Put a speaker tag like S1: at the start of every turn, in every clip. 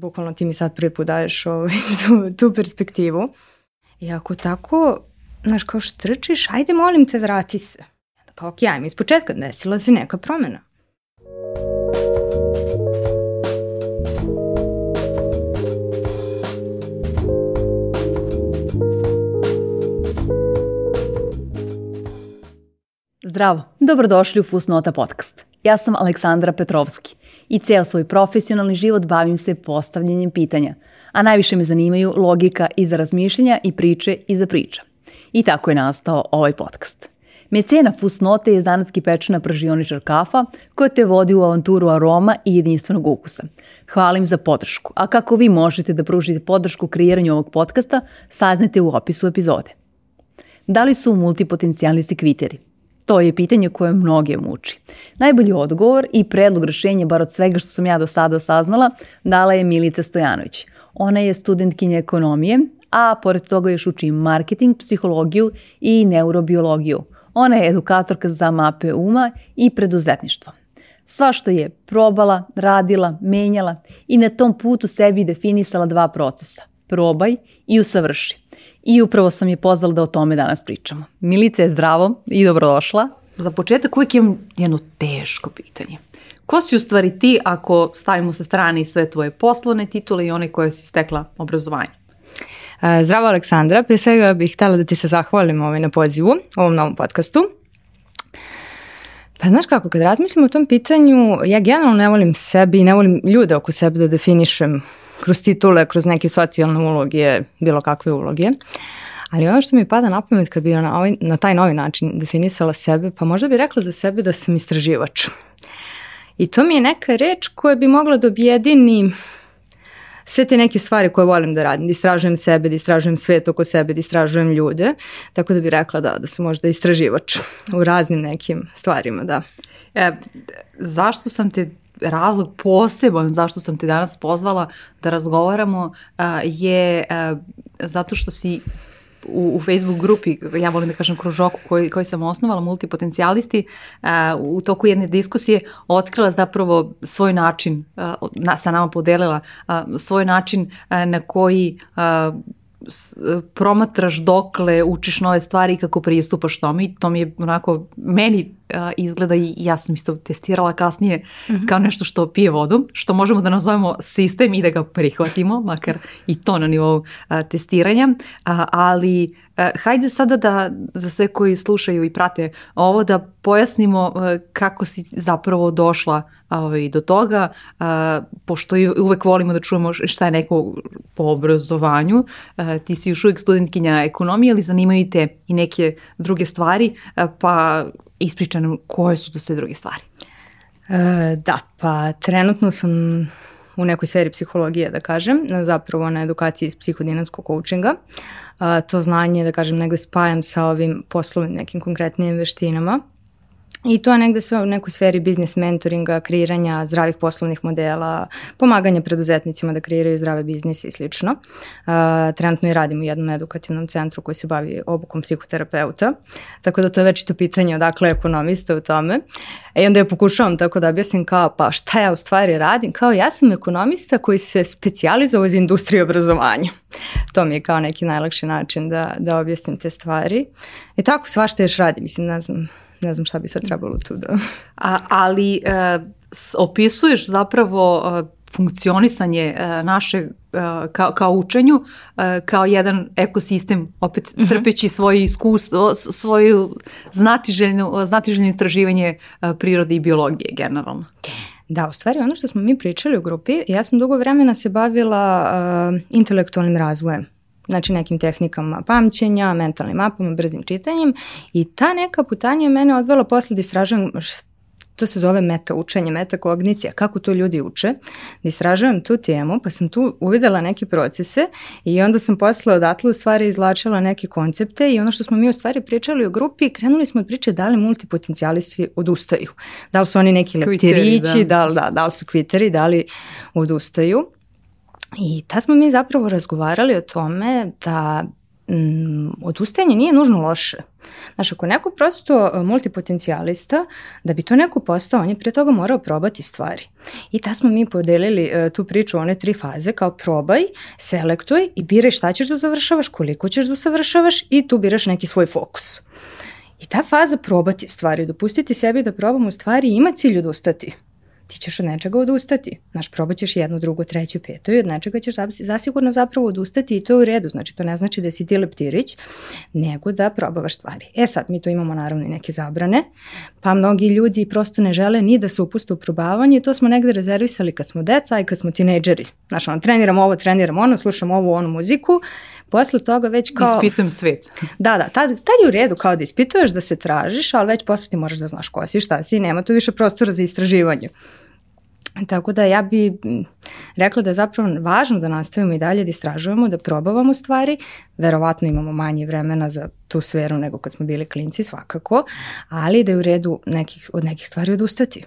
S1: bukvalno ti mi sad prvi put daješ ovaj, tu, tu perspektivu. I ako tako, znaš, kao štrčiš, ajde molim te, vrati se. Kao, ok, ajme, iz početka desila se neka promena.
S2: Zdravo, dobrodošli u Fusnota podcast. Ja sam Aleksandra Petrovski i ceo svoj profesionalni život bavim se postavljanjem pitanja, a najviše me zanimaju logika iza razmišljanja i priče iza priča. I tako je nastao ovaj podcast. Mecena Fusnote je zanatski pečena pražioničar kafa koja te vodi u avanturu aroma i jedinstvenog ukusa. Hvalim za podršku, a kako vi možete da pružite podršku kreiranju ovog podcasta, saznete u opisu epizode. Da li su multipotencijalisti kviteri? To je pitanje koje mnoge muči. Najbolji odgovor i predlog rešenja, bar od svega što sam ja do sada saznala, dala je Milica Stojanović. Ona je studentkinja ekonomije, a pored toga još uči marketing, psihologiju i neurobiologiju. Ona je edukatorka za mape uma i preduzetništvo. Sva što je probala, radila, menjala i na tom putu sebi definisala dva procesa. Probaj i usavrši. I upravo sam je pozvala da o tome danas pričamo. Milice je zdravo i dobrodošla. Za početak uvijek imam jedno teško pitanje. Ko si u stvari ti ako stavimo sa strane sve tvoje poslovne titule i one koje si stekla obrazovanje?
S1: E, zdravo Aleksandra, prije svega bih htjela da ti se zahvalim ovaj na pozivu, ovom novom podcastu. Pa znaš kako, kad razmislim o tom pitanju, ja generalno ne volim sebi i ne volim ljude oko sebe da definišem kroz titule, kroz neke socijalne uloge, bilo kakve uloge. Ali ono što mi pada na pamet kad bi na, ovaj, na taj novi način definisala sebe, pa možda bi rekla za sebe da sam istraživač. I to mi je neka reč koja bi mogla da objedini sve te neke stvari koje volim da radim, da istražujem sebe, da istražujem svet oko sebe, da istražujem ljude, tako da bi rekla da, da sam možda istraživač u raznim nekim stvarima, da.
S2: E, zašto sam te razlog poseban zašto sam te danas pozvala da razgovaramo je zato što si u, u Facebook grupi, ja volim da kažem kružoku koji, koji sam osnovala, multipotencijalisti, u toku jedne diskusije otkrila zapravo svoj način, na, sa nama podelila svoj način na koji promatraš dokle učiš nove stvari i kako pristupaš tome i to mi je onako meni izgleda i ja sam isto testirala kasnije mm -hmm. kao nešto što pije vodu, što možemo da nazovemo sistem i da ga prihvatimo, makar i to na nivou a, testiranja, a, ali a, hajde sada da za sve koji slušaju i prate ovo da pojasnimo a, kako si zapravo došla ovaj, do toga, a, pošto uvek volimo da čujemo šta je neko po obrazovanju, a, ti si još uvek studentkinja ekonomije, ali zanimaju te i neke druge stvari, a, pa ispriča nam koje su to sve druge stvari.
S1: E, da, pa trenutno sam u nekoj sferi psihologije, da kažem, zapravo na edukaciji iz psihodinamskog coachinga. E, to znanje, da kažem, negde spajam sa ovim poslovnim nekim konkretnim veštinama I to je negde sve u nekoj sferi biznis mentoringa, kreiranja zdravih poslovnih modela, pomaganja preduzetnicima da kreiraju zdrave biznise i slično. Uh, trenutno i radim u jednom edukativnom centru koji se bavi obukom psihoterapeuta, tako da to je već to pitanje odakle ekonomista u tome. I onda ja pokušavam tako da objasnim kao pa šta ja u stvari radim, kao ja sam ekonomista koji se specijalizovao za industriju obrazovanja. To mi je kao neki najlakši način da, da objasnim te stvari. I tako svašta još radim, mislim, ne znam, ne znam šta bi sad trebalo tu da...
S2: A, ali e, opisuješ zapravo e, funkcionisanje e, naše e, kao, kao učenju, e, kao jedan ekosistem, opet -hmm. crpeći svoje iskustvo, svoju znatiželjnu, znatiželjno istraživanje e, prirode i biologije generalno.
S1: Da, u stvari ono što smo mi pričali u grupi, ja sam dugo vremena se bavila uh, intelektualnim razvojem znači nekim tehnikama pamćenja, mentalnim mapama, brzim čitanjem i ta neka putanja je mene odvela posle da istražujem to se zove meta učenje, meta kognicija, kako to ljudi uče, da istražujem tu temu, pa sam tu uvidela neke procese i onda sam posle odatle u stvari izlačila neke koncepte i ono što smo mi u stvari pričali u grupi, krenuli smo od priče da li multipotencijalisti odustaju. Da li su oni neki leptirići, da. Da, li, da, da li su kviteri, da li odustaju. I tad smo mi zapravo razgovarali o tome da mm, odustajanje nije nužno loše. Znaš, ako neko prosto e, multipotencijalista, da bi to neko postao, on je pre toga morao probati stvari. I ta smo mi podelili uh, tu priču one tri faze kao probaj, selektuj i biraj šta ćeš da završavaš, koliko ćeš da usavršavaš i tu biraš neki svoj fokus. I ta faza probati stvari, dopustiti sebi da probamo stvari ima cilj odustati ti ćeš od nečega odustati. Znaš, probat ćeš jednu, drugu, treću, petu i od nečega ćeš zasigurno zapravo odustati i to je u redu. Znači, to ne znači da si ti leptirić, nego da probavaš stvari. E sad, mi tu imamo naravno i neke zabrane, pa mnogi ljudi prosto ne žele ni da se upuste u probavanje to smo negde rezervisali kad smo deca i kad smo tinejdžeri. Znaš, ono, treniramo ovo, treniramo ono, slušamo ovu, onu muziku, Posle toga već kao...
S2: Ispitujem svet.
S1: Da, da, tad, tad je u redu kao da ispituješ, da se tražiš, ali već posle ti moraš da znaš ko si, šta si, nema tu više prostora za istraživanje. Tako da ja bi rekla da je zapravo važno da nastavimo i dalje da istražujemo, da probavamo stvari. Verovatno imamo manje vremena za tu sferu nego kad smo bili klinci svakako, ali da je u redu nekih, od nekih stvari odustati.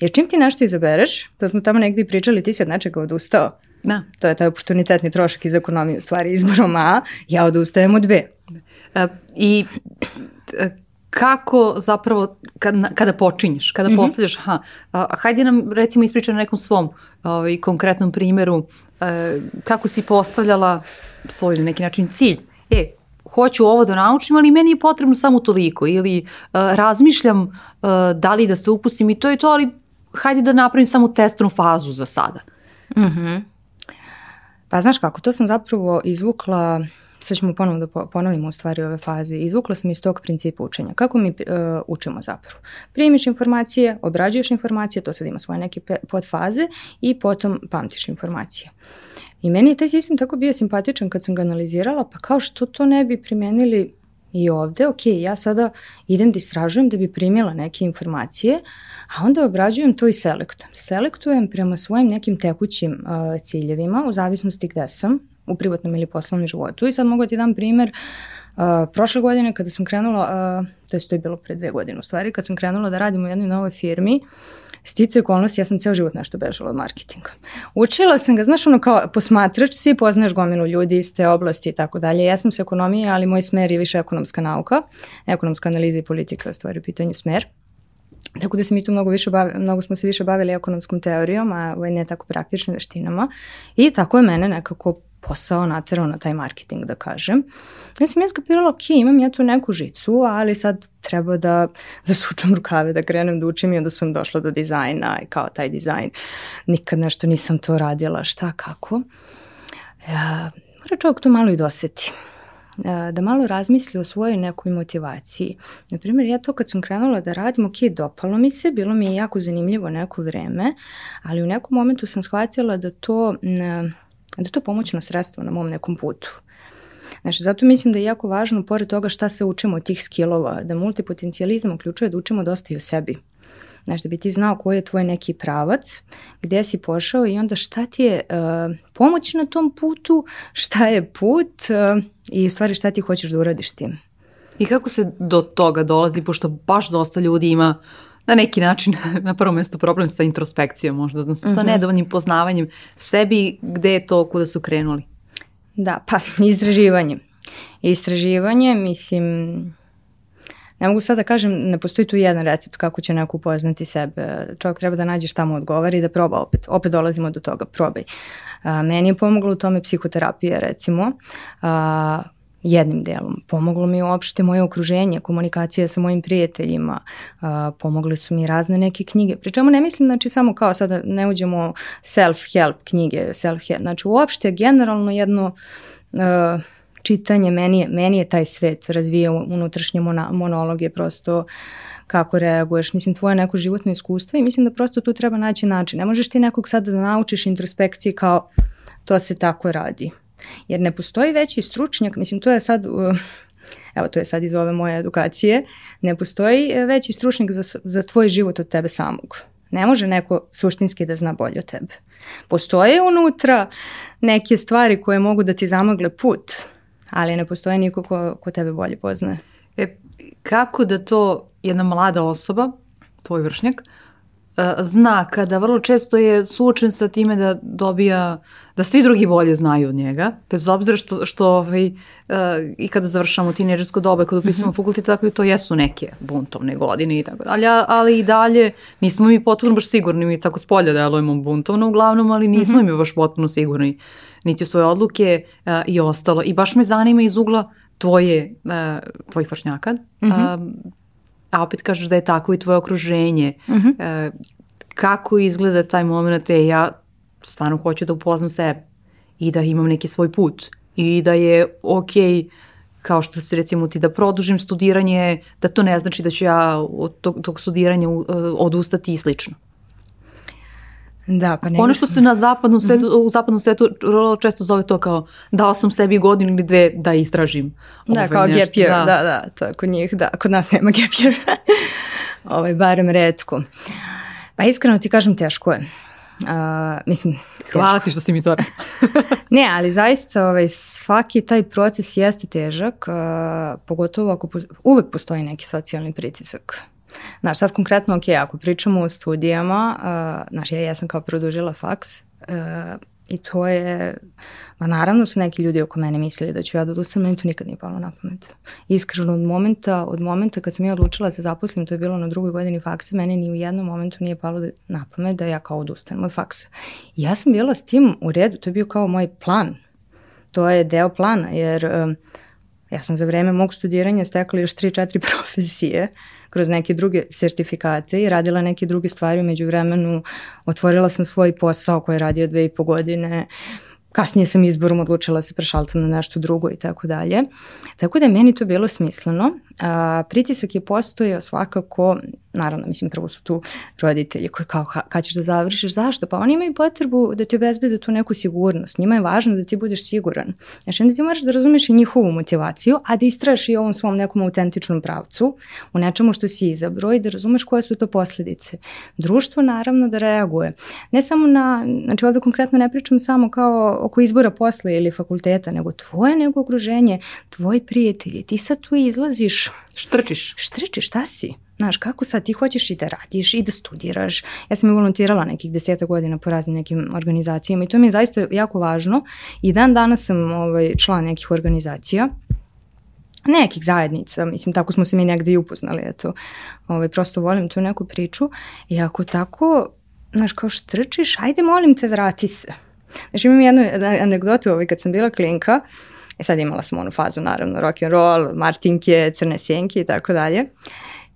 S1: Jer čim ti nešto izabereš, da smo tamo negdje pričali, ti si od nečega odustao.
S2: Da.
S1: To je taj oportunitetni trošak iz ekonomije u stvari izborom A, ja odustajem od B.
S2: E, I e, kako zapravo kada, kada počinješ, kada mm -hmm. postavljaš, ha, a, hajde nam recimo ispričaj na nekom svom ovaj, konkretnom primjeru e, kako si postavljala svoj na neki način cilj. E, hoću ovo da naučim, ali meni je potrebno samo toliko ili e, razmišljam e, da li da se upustim i to je to, ali hajde da napravim samo testnu fazu za sada.
S1: Mhm. Mm pa znaš kako, to sam zapravo izvukla sad ćemo ponovno da ponovimo u stvari ove faze. Izvukla sam iz tog principa učenja. Kako mi uh, učimo zapravo? Primiš informacije, obrađuješ informacije, to sad ima svoje neke podfaze i potom pamtiš informacije. I meni je taj sistem tako bio simpatičan kad sam ga analizirala, pa kao što to ne bi primenili i ovde, ok, ja sada idem da istražujem da bi primila neke informacije, a onda obrađujem to i selektujem. Selektujem prema svojim nekim tekućim uh, ciljevima, u zavisnosti gde sam, u privatnom ili poslovnom životu. I sad mogu da ti dam primer, uh, prošle godine kada sam krenula, uh, to je to je bilo pre dve godine u stvari, kad sam krenula da radim u jednoj novoj firmi, stice okolnosti, ja sam ceo život nešto bežala od marketinga. Učila sam ga, znaš, ono kao posmatrač si, poznaješ gomilu ljudi iz te oblasti i tako dalje. Ja sam se ekonomije, ali moj smer je više ekonomska nauka, ekonomska analiza i politika je u stvari u pitanju smer. Tako da se mi tu mnogo, više bavi, mnogo smo se više bavili ekonomskom teorijom, a ne tako praktičnim veštinama. I tako je mene nekako posao naterao na taj marketing, da kažem. Ja sam ja skapirala, ok, imam ja tu neku žicu, ali sad treba da zasučam rukave, da krenem da učim i onda sam došla do dizajna i kao taj dizajn. Nikad nešto nisam to radila, šta, kako. Ja, mora čovjek to malo i doseti da malo razmisli o svojoj nekoj motivaciji. Naprimjer, ja to kad sam krenula da radim, ok, dopalo mi se, bilo mi je jako zanimljivo neko vreme, ali u nekom momentu sam shvatila da to da je to pomoćno sredstvo na mom nekom putu. Znači, zato mislim da je jako važno, pored toga šta sve učimo od tih skillova, da multipotencijalizam uključuje da učimo dosta i o sebi. Znači, da bi ti znao koji je tvoj neki pravac, gde si pošao i onda šta ti je uh, pomoć na tom putu, šta je put uh, i u stvari šta ti hoćeš da uradiš tim.
S2: I kako se do toga dolazi, pošto baš dosta ljudi ima uh, na neki način na prvom mjestu problem sa introspekcijom možda, odnosno sa -hmm. nedovoljnim poznavanjem sebi, gde je to kuda su krenuli?
S1: Da, pa istraživanje. Istraživanje, mislim, ne mogu sad da kažem, ne postoji tu jedan recept kako će neko upoznati sebe. Čovjek treba da nađe šta mu odgovara i da proba opet. Opet dolazimo do toga, probaj. A, meni je pomoglo u tome psihoterapija recimo. A, jednim delom. Pomoglo mi uopšte moje okruženje, komunikacija sa mojim prijateljima, pomogle su mi razne neke knjige. Pri čemu ne mislim, znači samo kao sada ne uđemo self-help knjige, self-help, znači uopšte generalno jedno uh, čitanje, meni je, meni je taj svet razvija unutrašnje monologe, prosto kako reaguješ, mislim tvoje neko životno iskustvo i mislim da prosto tu treba naći način. Ne možeš ti nekog sada da naučiš introspekciji kao to se tako radi Jer ne postoji veći stručnjak, mislim to je sad, evo to je sad iz ove moje edukacije, ne postoji veći stručnjak za, za tvoj život od tebe samog. Ne može neko suštinski da zna bolje od tebe. Postoje unutra neke stvari koje mogu da ti zamagle put, ali ne postoji niko ko, ko tebe bolje poznaje.
S2: E, kako da to jedna mlada osoba, tvoj vršnjak, zna kada vrlo često je suočen sa time da dobija, da svi drugi bolje znaju od njega, bez obzira što, što ovaj, uh, i kada završamo tineđersko doba, kada upisujemo mm -hmm. fakultet, tako i to jesu neke buntovne godine i tako dalje, ali i dalje nismo mi potpuno baš sigurni, mi tako s polja delujemo buntovno uglavnom, ali nismo mm -hmm. mi baš potpuno sigurni niti u svoje odluke uh, i ostalo. I baš me zanima iz ugla tvoje, uh, tvojih vršnjaka, mm -hmm. A opet kažeš da je tako i tvoje okruženje. Mm -hmm. kako izgleda taj moment, e, ja stvarno hoću da upoznam sebe i da imam neki svoj put i da je okej okay, kao što se recimo ti da produžim studiranje, da to ne znači da ću ja od tog, tog studiranja odustati i slično.
S1: Da, pa
S2: ne ono što se na zapadnom svetu, mm -hmm. u zapadnom svetu često zove to kao dao sam sebi godinu ili dve da istražim.
S1: Da, ovaj, kao nešto. gap year, da. da, da, to je kod njih, da, kod nas nema gap year. ovaj, barem redko. Pa iskreno ti kažem, teško je. Uh, mislim,
S2: teško. Hvala ti što si mi to
S1: ne, ali zaista ovaj, svaki taj proces jeste težak, uh, pogotovo ako po, uvek postoji neki socijalni pritisak. Znaš, sad konkretno, ok, ako pričamo o studijama, uh, znaš, ja jesam kao produžila faks, uh, I to je, ma naravno su neki ljudi oko mene mislili da ću ja da odustanem, meni to nikad nije palo na pamet. Iskreno od momenta, od momenta kad sam ja odlučila da se zaposlim, to je bilo na drugoj godini faksa, mene ni u jednom momentu nije palo da, na pamet da ja kao odustanem od faksa. I ja sam bila s tim u redu, to je bio kao moj plan. To je deo plana, jer um, ja sam za vreme mog studiranja stekla još 3-4 profesije kroz neke druge sertifikate i radila neke druge stvari umeđu vremenu. Otvorila sam svoj posao koji je radio dve i po godine. Kasnije sam izborom odlučila da se prešaltam na nešto drugo i tako dalje. Tako da je meni to bilo smisleno. A, pritisak je postojao svakako naravno, mislim, prvo su tu roditelji koji kao, kad ćeš da završiš, zašto? Pa oni imaju potrebu da ti obezbede tu neku sigurnost. Njima je važno da ti budeš siguran. Znači, onda ti moraš da razumeš i njihovu motivaciju, a da istraš i ovom svom nekom autentičnom pravcu, u nečemu što si izabro i da razumeš koje su to posledice. Društvo naravno da reaguje. Ne samo na, znači ovde konkretno ne pričam samo kao oko izbora posla ili fakulteta, nego tvoje nego okruženje, tvoji prijatelji, ti sad tu izlaziš.
S2: Štrčiš.
S1: Štrčiš, šta si? Znaš, kako sad ti hoćeš i da radiš i da studiraš. Ja sam i volontirala nekih deseta godina po raznim nekim organizacijama i to mi je zaista jako važno. I dan danas sam ovaj, član nekih organizacija nekih zajednica, mislim, tako smo se mi negde i upoznali, eto, ovaj, prosto volim tu neku priču i ako tako, znaš, kao štrčiš, ajde molim te, vrati se. Znaš, imam jednu anegdotu, ovaj, kad sam bila klinka, i sad imala sam onu fazu, naravno, rock and roll, martinke, crne sjenke i tako dalje.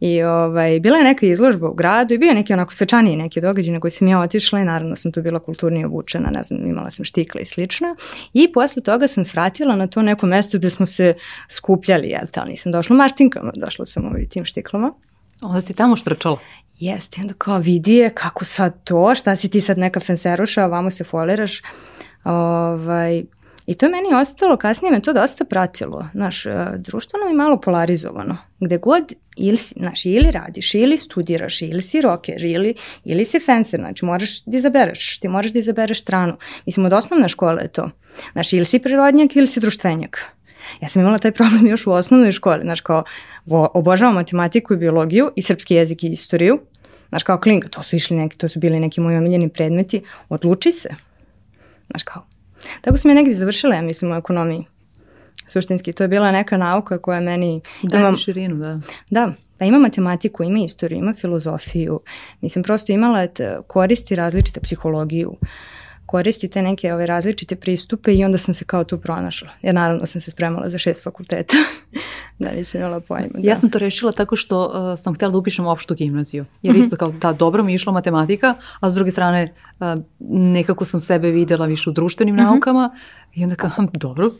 S1: I ovaj, bila je neka izložba u gradu i bio je neki onako svečaniji neki događaj na koji sam ja otišla i naravno sam tu bila kulturnije obučena, ne znam, imala sam štikle i slično. I posle toga sam svratila na to neko mesto gde smo se skupljali, jel, ali nisam došla Martinkama, došla sam ovaj tim štiklama.
S2: Onda si tamo štrčala?
S1: Jeste, onda kao vidi je kako sad to, šta si ti sad neka fenseruša, vamo se foliraš. Ovaj, I to meni ostalo, kasnije me to dosta pratilo. Znaš, e, društvo nam je malo polarizovano. Gde god, ili, znaš, ili radiš, ili studiraš, ili si rocker, ili, ili si fencer, znači moraš da izabereš, ti moraš da izabereš stranu. Mislim, od osnovne škole je to. Znaš, ili si prirodnjak, ili si društvenjak. Ja sam imala taj problem još u osnovnoj školi, znaš, kao obožavam matematiku i biologiju i srpski jezik i istoriju. Znaš, kao klinga, to su išli neki, to su bili neki moji omiljeni predmeti, odluči se. Znaš, kao, Tako sam ja negdje završila, ja mislim, u ekonomiji. Suštinski, to je bila neka nauka koja meni...
S2: Daje imam, širinu, da.
S1: Da, pa ima matematiku, ima istoriju, ima filozofiju. Mislim, prosto imala koristi različite psihologiju. Uh, koristi te neke ove različite pristupe i onda sam se kao tu pronašla. Jer naravno sam se spremala za šest fakulteta. da li se imala pojma. Da.
S2: Ja sam to rešila tako što uh, sam htjela da upišem opštu gimnaziju. Jer isto kao da dobro mi išla matematika, a s druge strane uh, nekako sam sebe videla više u društvenim mhm. naukama i onda kao dobro,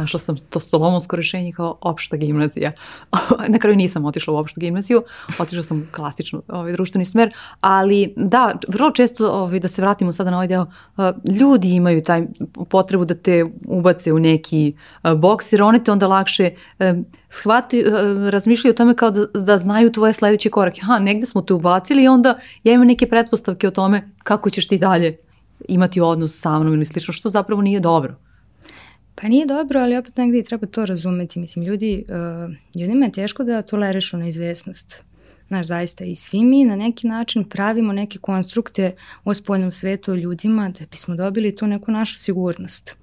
S2: našla sam to solomonsko rešenje kao opšta gimnazija. Na kraju nisam otišla u opštu gimnaziju, otišla sam klasično ovaj, društveni smer, ali da, vrlo često ovaj, da se vratimo sada na ovaj deo, ljudi imaju taj potrebu da te ubace u neki boks, jer one te onda lakše shvati, razmišljaju o tome kao da, da znaju tvoje sledeće korake. Ha, negde smo te ubacili i onda ja imam neke pretpostavke o tome kako ćeš ti dalje imati odnos sa mnom ili slično, što zapravo nije dobro.
S1: Pa nije dobro, ali opet negdje treba to razumeti. Mislim, ljudi, uh, ljudima je teško da tolerišu neizvesnost. Znaš, zaista i svi mi na neki način pravimo neke konstrukte u spoljnom svetu ljudima da bismo dobili tu neku našu sigurnost.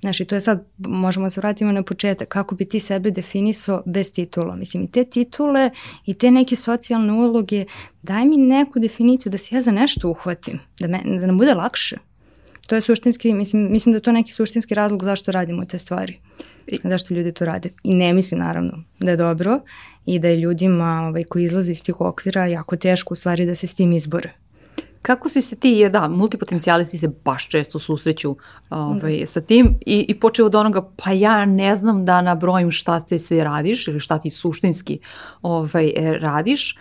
S1: Znaš, i to je sad, možemo se vratimo na početak, kako bi ti sebe definisao bez titula. Mislim, i te titule i te neke socijalne uloge, daj mi neku definiciju da se ja za nešto uhvatim, da, me, da nam bude lakše. To je suštinski, mislim, mislim da je to neki suštinski razlog zašto radimo te stvari. Zašto ljudi to rade. I ne mislim naravno da je dobro i da je ljudima ovaj, koji izlaze iz tih okvira jako teško u stvari da se s tim izbore.
S2: Kako si se ti, da, multipotencijalisti se baš često susreću ovaj, da. sa tim i, i počeo od onoga, pa ja ne znam da nabrojim šta ti sve radiš ili šta ti suštinski ovaj, e, radiš,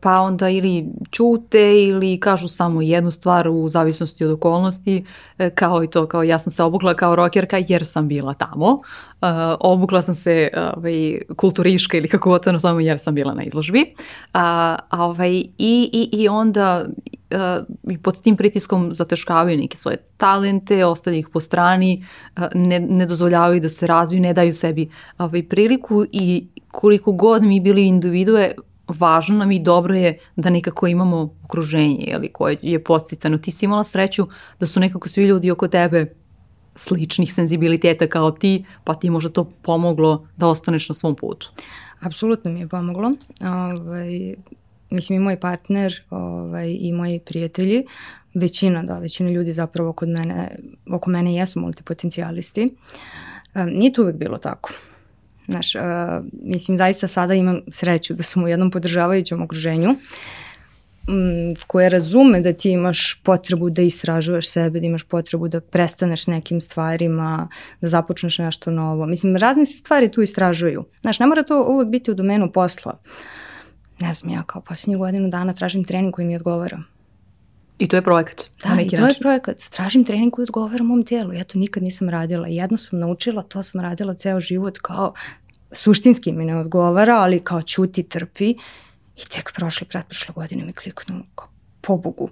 S2: pa onda ili čute ili kažu samo jednu stvar u zavisnosti od okolnosti, e, kao i to, kao ja sam se obukla kao rokerka jer sam bila tamo, obukla sam se ovaj, kulturiška ili kako god samo jer sam bila na izložbi, a, ovaj, i, i, i onda i pod tim pritiskom zateškavaju neke svoje talente, ostavljaju ih po strani, ne, ne dozvoljavaju da se razviju, ne daju sebi ovaj, priliku i koliko god mi bili individue, važno nam i dobro je da nekako imamo okruženje jeli, koje je postitano. Ti si imala sreću da su nekako svi ljudi oko tebe sličnih senzibiliteta kao ti, pa ti možda to pomoglo da ostaneš na svom putu.
S1: Apsolutno mi je pomoglo. Ovaj, mislim i moj partner ovaj, i moji prijatelji, većina, da, većina ljudi zapravo kod mene, oko mene jesu multipotencijalisti. Um, nije to uvek bilo tako. Znaš, uh, mislim, zaista sada imam sreću da sam u jednom podržavajućem okruženju um, koje razume da ti imaš potrebu da istražuješ sebe, da imaš potrebu da prestaneš nekim stvarima, da započneš nešto novo. Mislim, razne se stvari tu istražuju. Znaš, ne mora to uvek biti u domenu posla. Ne znam, ja kao posljednju godinu dana tražim trening koji mi odgovara.
S2: I to je projekat?
S1: Da, i to način. je projekat. Tražim trening koji odgovara mom tijelu. Ja to nikad nisam radila. Jedno sam naučila, to sam radila ceo život kao suštinski mi ne odgovara, ali kao čuti, trpi. I tek prošle, pretprošle godine mi kliknu kao pobogu.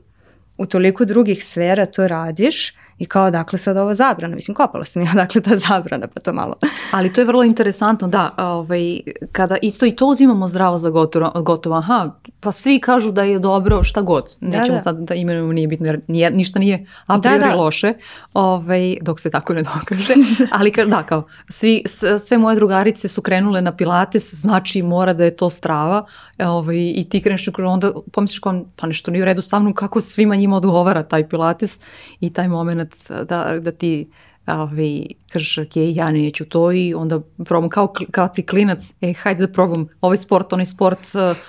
S1: U toliko drugih sfera to radiš I kao, dakle sad ovo zabrana? Mislim, kopala sam ja, dakle ta zabrana, pa to malo.
S2: Ali to je vrlo interesantno, da, ovaj, kada isto i to uzimamo zdravo za gotovo, gotovo, aha, pa svi kažu da je dobro šta god. Da, Nećemo da, da. sad da imenujemo, nije bitno, jer nije, ništa nije a priori da, da. loše, ovaj, dok se tako ne dokaže. Ali da, kao, svi, sve moje drugarice su krenule na pilates, znači mora da je to strava, ovaj, i ti kreneš, onda pomisliš kao, pa nešto nije u redu sa mnom, kako svima njima odgovara taj pilates i taj moment moment da, da ti ovaj, kažeš, ok, ja neću to i onda probam kao, kao ti klinac, e, hajde da probam ovaj sport, onaj sport,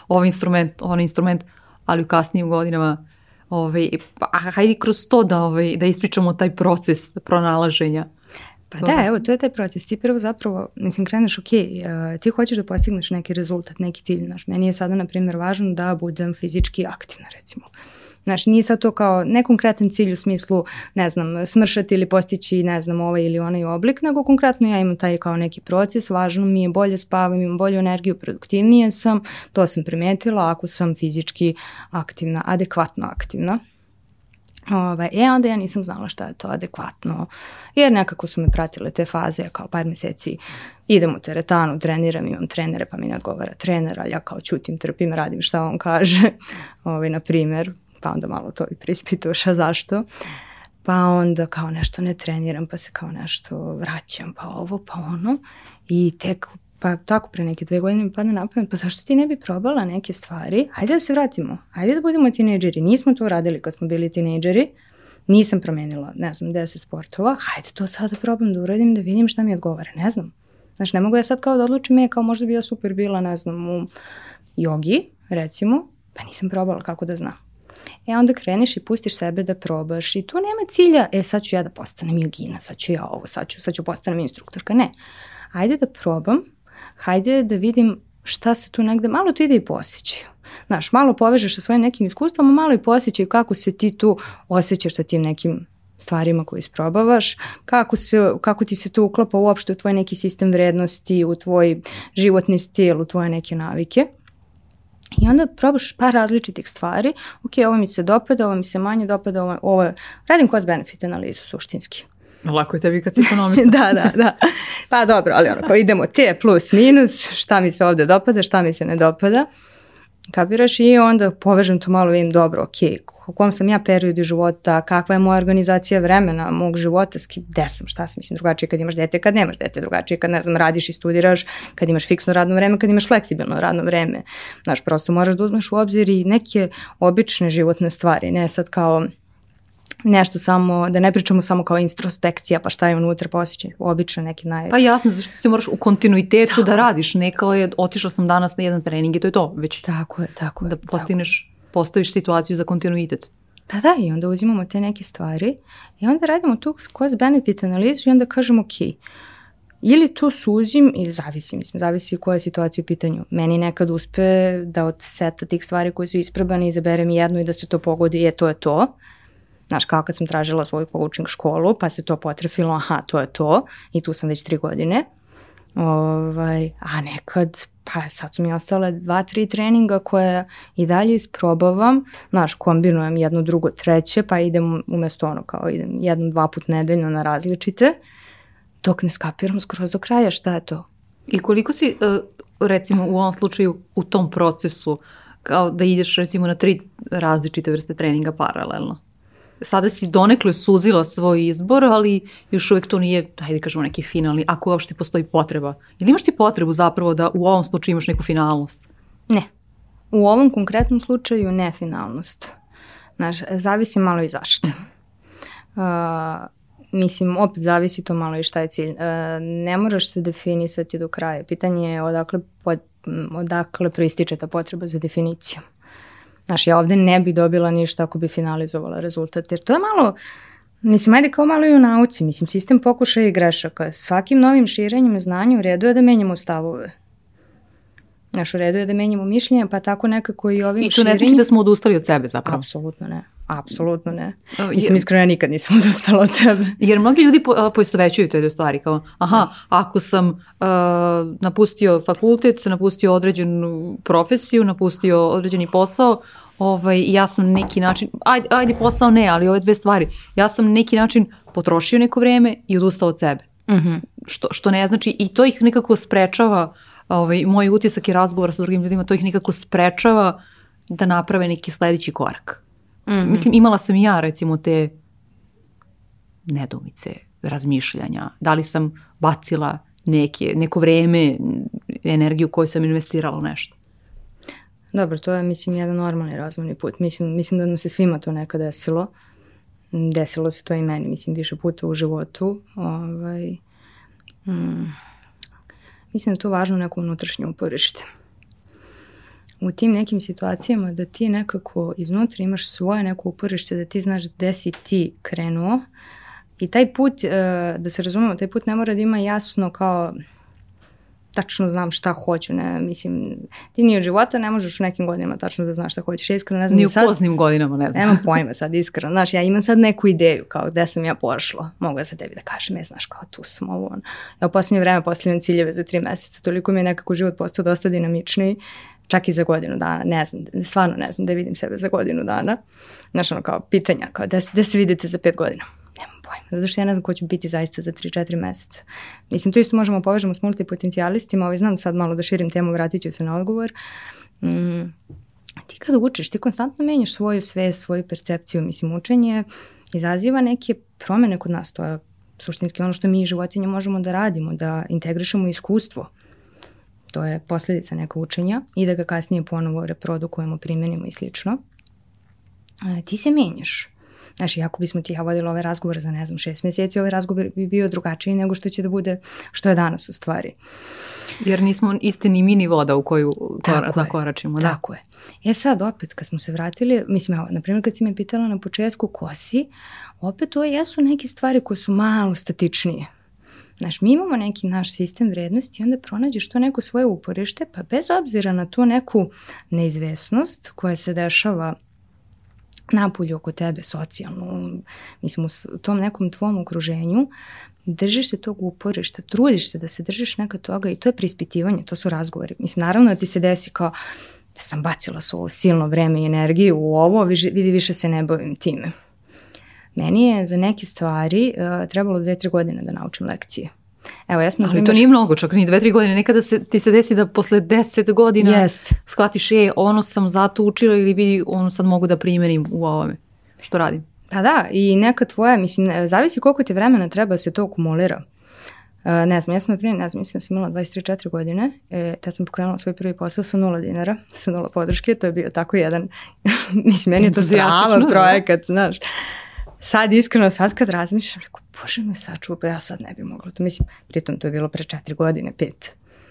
S2: ovaj instrument, onaj instrument, ali u kasnijim godinama ovaj, pa, hajde kroz to da, ovaj, da ispričamo taj proces pronalaženja.
S1: Pa da, evo, to je taj proces. Ti prvo zapravo, mislim, kreneš, ok, uh, ti hoćeš da postigneš neki rezultat, neki cilj, znaš, meni je sada, na primjer, važno da budem fizički aktivna, recimo. Uh, Znaš, nije sad to kao nekonkretan cilj u smislu, ne znam, smršati ili postići, ne znam, ovaj ili onaj oblik, nego konkretno ja imam taj kao neki proces, važno mi je bolje spavam, imam bolju energiju, produktivnije sam, to sam primetila ako sam fizički aktivna, adekvatno aktivna. Ove, ovaj, e, onda ja nisam znala šta je to adekvatno, jer nekako su me pratile te faze, kao par meseci idem u teretanu, treniram, imam trenere, pa mi ne odgovara trener, ali ja kao čutim, trpim, radim šta on kaže, Ove, ovaj, na primer, pa onda malo to i prispituš, a zašto? Pa onda kao nešto ne treniram, pa se kao nešto vraćam, pa ovo, pa ono. I tek, pa tako pre neke dve godine mi padne na pamet, pa zašto ti ne bi probala neke stvari? Hajde da se vratimo, hajde da budemo tinejdžeri. Nismo to radili kad smo bili tinejdžeri, nisam promenila, ne znam, 10 sportova, hajde to sad da probam da uradim, da vidim šta mi odgovara, ne znam. Znaš, ne mogu ja sad kao da odlučim, je kao možda bi ja super bila, ne znam, u jogi, recimo, pa nisam probala kako da znam. E onda kreneš i pustiš sebe da probaš i tu nema cilja, e sad ću ja da postanem jogina, sad ću ja ovo, sad ću, sad ću postanem instruktorka. Ne. Ajde da probam, hajde da vidim šta se tu negde, malo tu ide i posjećaju. Znaš, malo povežeš sa svojim nekim iskustvama, malo i posjećaju kako se ti tu osjećaš sa tim nekim stvarima koje isprobavaš, kako, se, kako ti se to uklapa uopšte u tvoj neki sistem vrednosti, u tvoj životni stil, u tvoje neke navike. I onda probaš par različitih stvari, ok, ovo mi se dopada, ovo mi se manje dopada, ovo, ovo je, radim cost benefit analizu suštinski.
S2: Lako je tebi kad si ekonomista.
S1: da, da, da. Pa dobro, ali onako idemo te plus minus, šta mi se ovde dopada, šta mi se ne dopada. Kapiraš i onda povežem to malo vidim dobro, ok, u kom sam ja periodu života, kakva je moja organizacija vremena, mog života, gde sam, šta sam, mislim, drugačije kad imaš dete, kad nemaš dete, drugačije kad, ne znam, radiš i studiraš, kad imaš fiksno radno vreme, kad imaš fleksibilno radno vreme. Znaš, prosto moraš da uzmeš u obzir i neke obične životne stvari, ne sad kao nešto samo, da ne pričamo samo kao introspekcija, pa šta je unutra posjećaj, obično neki naj...
S2: Pa jasno, zašto ti moraš u kontinuitetu tako. da radiš, ne kao je otišao sam danas na jedan trening i to je to, već
S1: tako je, tako
S2: da postigneš, tako. postaviš situaciju za kontinuitet.
S1: Da, da, i onda uzimamo te neke stvari i onda radimo tu cost benefit analizu i onda kažemo ok, ili to suzim ili zavisi, mislim, zavisi koja je situacija u pitanju. Meni nekad uspe da od seta tih stvari koje su isprobane izaberem jednu i da se to pogodi, je to je to. Znaš, kao kad sam tražila svoju coaching školu, pa se to potrefilo, aha, to je to, i tu sam već tri godine. Ovaj, a nekad, pa sad su mi ostale dva, tri treninga koje i dalje isprobavam, znaš, kombinujem jedno, drugo, treće, pa idem umesto ono kao idem jednom, dva put nedeljno na različite, dok ne skapiram skroz do kraja šta je to.
S2: I koliko si, e, recimo u ovom slučaju, u tom procesu, kao da ideš recimo na tri različite vrste treninga paralelno? Sada si donekle suzila svoj izbor, ali još uvek to nije, hajde kažemo, neki finalni, ako uopšte postoji potreba. Ili imaš ti potrebu zapravo da u ovom slučaju imaš neku finalnost?
S1: Ne. U ovom konkretnom slučaju ne finalnost. Znaš, zavisi malo i zašto. Uh, mislim, opet zavisi to malo i šta je cilj. Uh, ne moraš se definisati do kraja. Pitanje je odakle, pod, odakle proističe ta potreba za definicijom. Znaš, ja ovde ne bi dobila ništa ako bi finalizovala rezultat, jer to je malo, mislim, ajde kao malo i u nauci, mislim, sistem pokušaja i grešaka. Svakim novim širenjem znanja u redu je da menjamo stavove. Znaš, u redu je da menjamo mišljenja, pa tako nekako i ovim
S2: širenjem... I to ne znači da smo odustali od sebe zapravo.
S1: Apsolutno ne. Apsolutno ne. Mislim, iskreno ja nikad nisam odustala od sebe.
S2: Jer mnogi ljudi po, poistovećuju te stvari, kao, aha, ako sam uh, napustio fakultet, napustio određenu profesiju, napustio određeni posao, ovaj, ja sam neki način, ajde, ajde posao ne, ali ove dve stvari, ja sam neki način potrošio neko vreme i odustao od sebe. Mm -hmm. što, što ne znači, i to ih nekako sprečava, ovaj, moj utisak i razgovor sa drugim ljudima, to ih nekako sprečava da naprave neki sledeći korak. Mm -hmm. Mislim, imala sam i ja recimo te nedomice, razmišljanja. Da li sam bacila neke, neko vreme, energiju koju sam investirala u nešto.
S1: Dobro, to je, mislim, jedan normalni razvojni put. Mislim, mislim da nam se svima to nekad desilo. Desilo se to i meni, mislim, više puta u životu. Ovaj, mm, mislim da je to važno neko unutrašnje uporište. U tim nekim situacijama da ti nekako iznutra imaš svoje neko uporište, da ti znaš gde si ti krenuo i taj put, e, da se razumemo, taj put ne mora da ima jasno kao tačno znam šta hoću, ne, mislim, ti ni od života ne možeš u nekim godinama tačno da znaš šta hoćeš, ja iskreno ne znam.
S2: Ni u sad, poznim godinama, ne znam.
S1: Nemam pojma sad, iskreno, znaš, ja imam sad neku ideju, kao gde sam ja pošla, mogu ja sa tebi da kažem, je, znaš, kao tu sam ovo, ono. Ja u poslednje vreme postavljam ciljeve za tri meseca, toliko mi je nekako život postao dosta dinamičniji, čak i za godinu dana, ne znam, stvarno ne znam da vidim sebe za godinu dana. Znaš, ono kao pitanja, kao da, da se vidite za pet godina. Pojma, zato što ja ne znam ko će biti zaista za 3-4 meseca. Mislim, to isto možemo povežemo s multipotencijalistima, ovaj, znam sad malo da širim temu, vratit ću se na odgovor. Mm, ti kada učiš, ti konstantno menjaš svoju svest, svoju percepciju, mislim, učenje izaziva neke promene kod nas, to je suštinski ono što mi životinje možemo da radimo, da integrišemo iskustvo to je posledica neka učenja i da ga kasnije ponovo reprodukujemo, primenimo i slično, ti se menjaš. Znaš, ako bismo ti ja vodila ove razgovore za, ne znam, šest meseci, ovaj razgovor bi bio drugačiji nego što će da bude, što je danas u stvari.
S2: Jer nismo isti ni mini voda u koju kora, zakoračimo.
S1: Da. Tako je. E sad, opet, kad smo se vratili, mislim, evo, na primjer, kad si me pitala na početku ko si, opet to jesu neke stvari koje su malo statičnije. Znaš, mi imamo neki naš sistem vrednosti i onda pronađeš to neko svoje uporište, pa bez obzira na tu neku neizvesnost koja se dešava napolju oko tebe, socijalno, mislim, u tom nekom tvom okruženju, držiš se tog uporišta, trudiš se da se držiš neka toga i to je prispitivanje, to su razgovori. Mislim, naravno da ti se desi kao, da sam bacila svoje silno vreme i energiju u ovo, vidi više se ne bavim time. Meni je za neke stvari uh, trebalo dve, tri godine da naučim lekcije. Evo, ja sam,
S2: Ali to nije mnogo, čak ni dve, tri godine. Nekada se, ti se desi da posle deset godina
S1: Jest.
S2: shvatiš, je, ono sam zato učila ili vidi, ono sad mogu da primenim u ovome što radim.
S1: Pa da, i neka tvoja, mislim, e, zavisi koliko ti vremena treba da se to akumulira. Uh, ne znam, ja sam, na primjer, ne znam, mislim da sam imala 23-4 godine, e, tad sam pokrenula svoj prvi posao sa nula dinara, sa nula podrške, to je bio tako jedan, mislim, meni je to
S2: Entuzijastično,
S1: strava
S2: da.
S1: projekat, znaš. Sad, iskreno, sad kad razmišljam, rekao, bože me sačuva, pa ja sad ne bi mogla to, mislim, pritom to je bilo pre 4 godine, 5.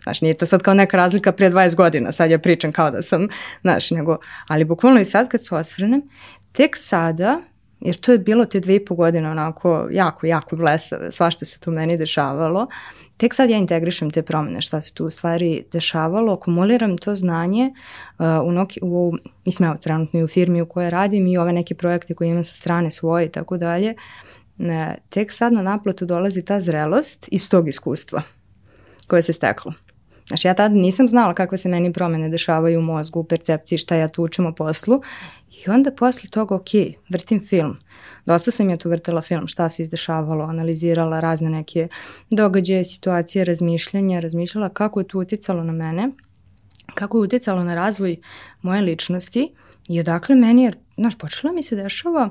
S1: Znaš, nije to sad kao neka razlika pre 20 godina, sad ja pričam kao da sam, znaš, nego, ali bukvalno i sad kad se osvrnem, tek sada, jer to je bilo te dve i po godine onako jako, jako blesave, svašta se tu meni dešavalo, tek sad ja integrišem te promene, šta se tu u stvari dešavalo, akumuliram to znanje uh, u, noki, u, mislim, evo, trenutno i u firmi u kojoj radim i ove neke projekte koje imam sa strane svoje i tako dalje, ne, tek sad na naplatu dolazi ta zrelost iz tog iskustva koje se steklo. Znaš, ja tada nisam znala kakve se meni promene dešavaju u mozgu, u percepciji, šta ja tu učim o poslu. I onda posle toga, ok, vrtim film. Dosta sam ja tu vrtela film, šta se izdešavalo, analizirala razne neke događaje, situacije, razmišljanja, razmišljala kako je tu uticalo na mene, kako je uticalo na razvoj moje ličnosti i odakle meni, jer, znaš, počela mi se dešava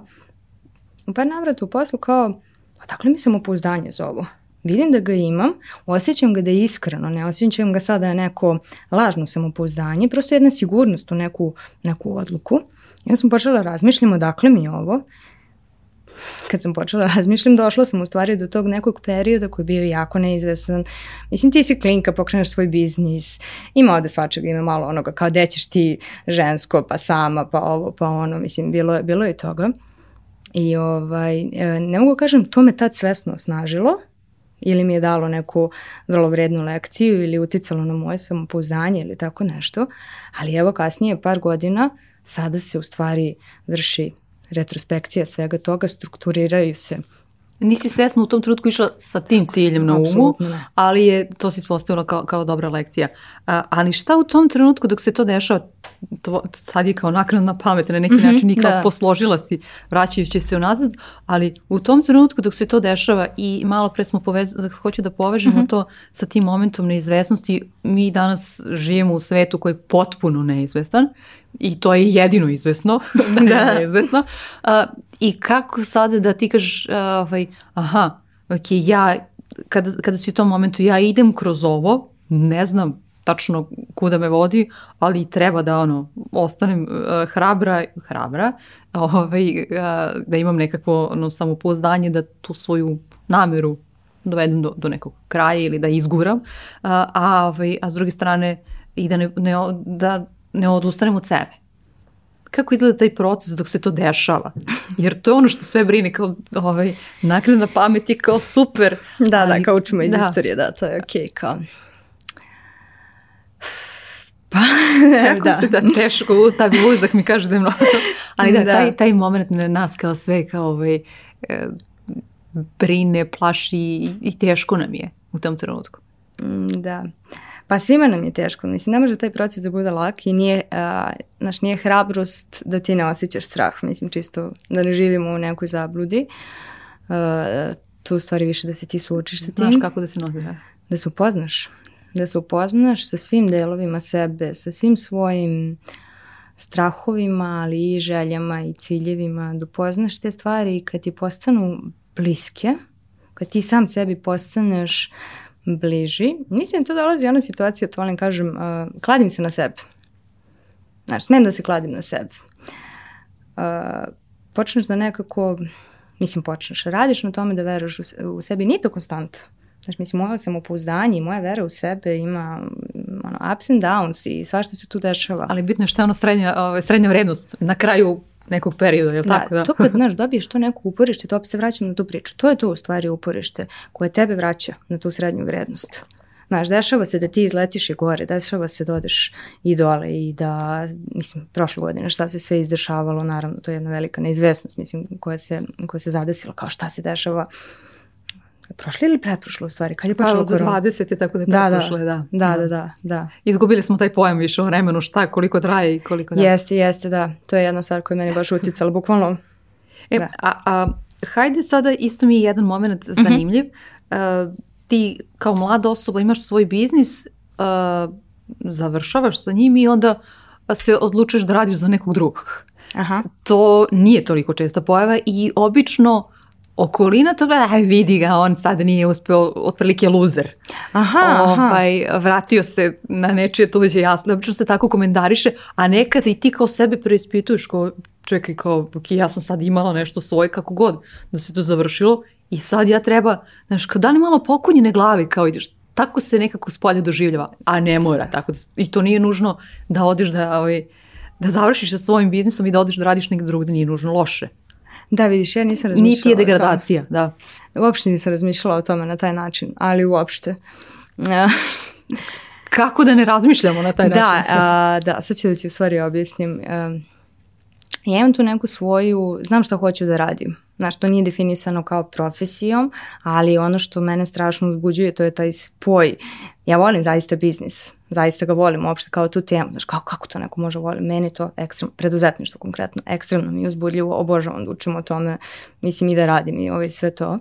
S1: u par navrata u poslu kao, odakle mi samopouzdanje za ovo? Vidim da ga imam, osjećam ga da je iskreno, ne osjećam ga sada da je neko lažno samopouzdanje, prosto jedna sigurnost u neku, neku odluku. Onda sam počela da razmišljam odakle mi je ovo. Kad sam počela razmišljam, došla sam u stvari do tog nekog perioda koji je bio jako neizvesan. Mislim, ti si klinka, pokreneš svoj biznis, ima ovde svačega, ima malo onoga kao gde ćeš ti žensko, pa sama, pa ovo, pa ono, mislim, bilo bilo je toga. I ovaj, e, ne mogu da kažem, to me tad svesno osnažilo, ili mi je dalo neku vrlo vrednu lekciju ili uticalo na moje samopouzdanje ili tako nešto, ali evo kasnije par godina sada se u stvari vrši retrospekcija svega toga, strukturiraju se
S2: Nisi svesno u tom trenutku išla sa tim ciljem na umu, ali je, to si ispostavila kao, kao dobra lekcija. A, ali šta u tom trenutku dok se to dešava, to, sad je kao naknadna pamet na neki način i kao
S1: da.
S2: posložila si vraćajući se unazad, ali u tom trenutku dok se to dešava i malo pre smo povezali, hoću da povežemo to sa tim momentom neizvesnosti, mi danas živimo u svetu koji je potpuno neizvestan i to je jedino izvesno da je neizvesno. A, I kako sada da ti kažeš, a, ovaj, aha, ok, ja, kada, kada si u tom momentu, ja idem kroz ovo, ne znam tačno kuda me vodi, ali treba da ono, ostanem uh, hrabra, hrabra, ovaj, uh, da imam nekakvo ono, samopouzdanje da tu svoju nameru dovedem do, do nekog kraja ili da izguram, uh, a, ovaj, a s druge strane i da ne, ne, da ne odustanem od sebe kako izgleda taj proces dok se to dešava. Jer to je ono što sve brine kao ovaj, nakredna pamet je kao super.
S1: Da,
S2: ali-
S1: da, kao učimo iz
S2: da.
S1: istorije, da, to je okej, kao... Pa,
S2: Kako
S1: da.
S2: se da teško, taj uzdah mi kaže da je mnogo. Ali da,
S1: Da.
S2: taj, taj moment na nas kao sve kao ovaj, e, brine, plaši i, i teško nam je u tom trenutku.
S1: Mm, Da. Pa svima nam je teško. Mislim, ne može taj proces da bude lak i nije, a, znaš, nije hrabrost da ti ne osjećaš strah. Mislim, čisto da ne živimo u nekoj zabludi. A, to u stvari više da se ti suočiš sa
S2: Znaš
S1: tim.
S2: kako da se nosi. Da.
S1: Da se upoznaš. Da se upoznaš sa svim delovima sebe, sa svim svojim strahovima, ali i željama i ciljevima, da upoznaš te stvari i kad ti postanu bliske, kad ti sam sebi postaneš bliži, mislim da to dolazi ona situacija, to volim kažem, uh, kladim se na sebe. Znaš, smem da se kladim na sebe. Uh, počneš da nekako, mislim počneš, radiš na tome da veruješ u, u sebi, nije to konstanta. Znaš, mislim, moje samopouzdanje i moja vera u sebe ima ono, ups and downs i svašta se tu dešava.
S2: Ali bitno je šta je ono srednja, ovaj, srednja vrednost na kraju nekog perioda, je li
S1: Da,
S2: tako? Da.
S1: to kad, znaš, dobiješ to neko uporište, to opet se vraćam na tu priču. To je to u stvari uporište koje tebe vraća na tu srednju vrednost. Znaš, dešava se da ti izletiš i gore, dešava se da odeš i dole i da, mislim, prošle godine šta se sve izdešavalo, naravno, to je jedna velika neizvesnost, mislim, koja se, koja se zadesila, kao šta se dešava prošle ili pretprošle u stvari, kad je
S2: Pa
S1: počelo
S2: od
S1: korona?
S2: 20 je tako da je
S1: Da, da,
S2: pretprošle, da.
S1: da, da, da, da.
S2: Izgubili smo taj pojam više o vremenu, šta, koliko traje i koliko da.
S1: Jeste, jeste, da. To je jedna stvar koja je meni baš uticala, bukvalno
S2: E,
S1: Da.
S2: a, a hajde sada, isto mi je jedan moment zanimljiv. Uh, ti kao mlada osoba imaš svoj biznis, uh, završavaš sa njim i onda se odlučiš da radiš za nekog drugog. Aha. To nije toliko česta pojava i obično okolina to gleda, aj vidi ga, on sada nije uspeo, otprilike luzer.
S1: Aha,
S2: ovaj, aha. Vratio se na nečije tuđe jasno, obično se tako komentariše, a nekada i ti kao sebe preispituješ, kao, čekaj, kao, ja sam sad imala nešto svoje, kako god, da se to završilo i sad ja treba, znaš, kao da li malo pokunjene glavi, kao ideš, tako se nekako spolje doživljava, a ne mora, tako da, i to nije nužno da odiš da, ovaj, da završiš sa svojim biznisom i da odiš da radiš negde drugde, nije nužno loše.
S1: Da, vidiš, ja nisam razmišljala
S2: Niti je degradacija, da.
S1: Uopšte nisam razmišljala o tome na taj način, ali uopšte.
S2: Kako da ne razmišljamo na taj
S1: da,
S2: način?
S1: A, da, sad ću da ti u stvari objasnim. Ja imam tu neku svoju, znam šta hoću da radim. Znaš, to nije definisano kao profesijom, ali ono što mene strašno uzbuđuje to je taj spoj. Ja volim zaista biznis, zaista ga volim uopšte kao tu temu. Znaš, kao, kako to neko može voliti? Meni to ekstremno, preduzetništvo konkretno, ekstremno mi je uzbudljivo, obožavam da učim o tome, mislim i da radim i ovaj, sve to.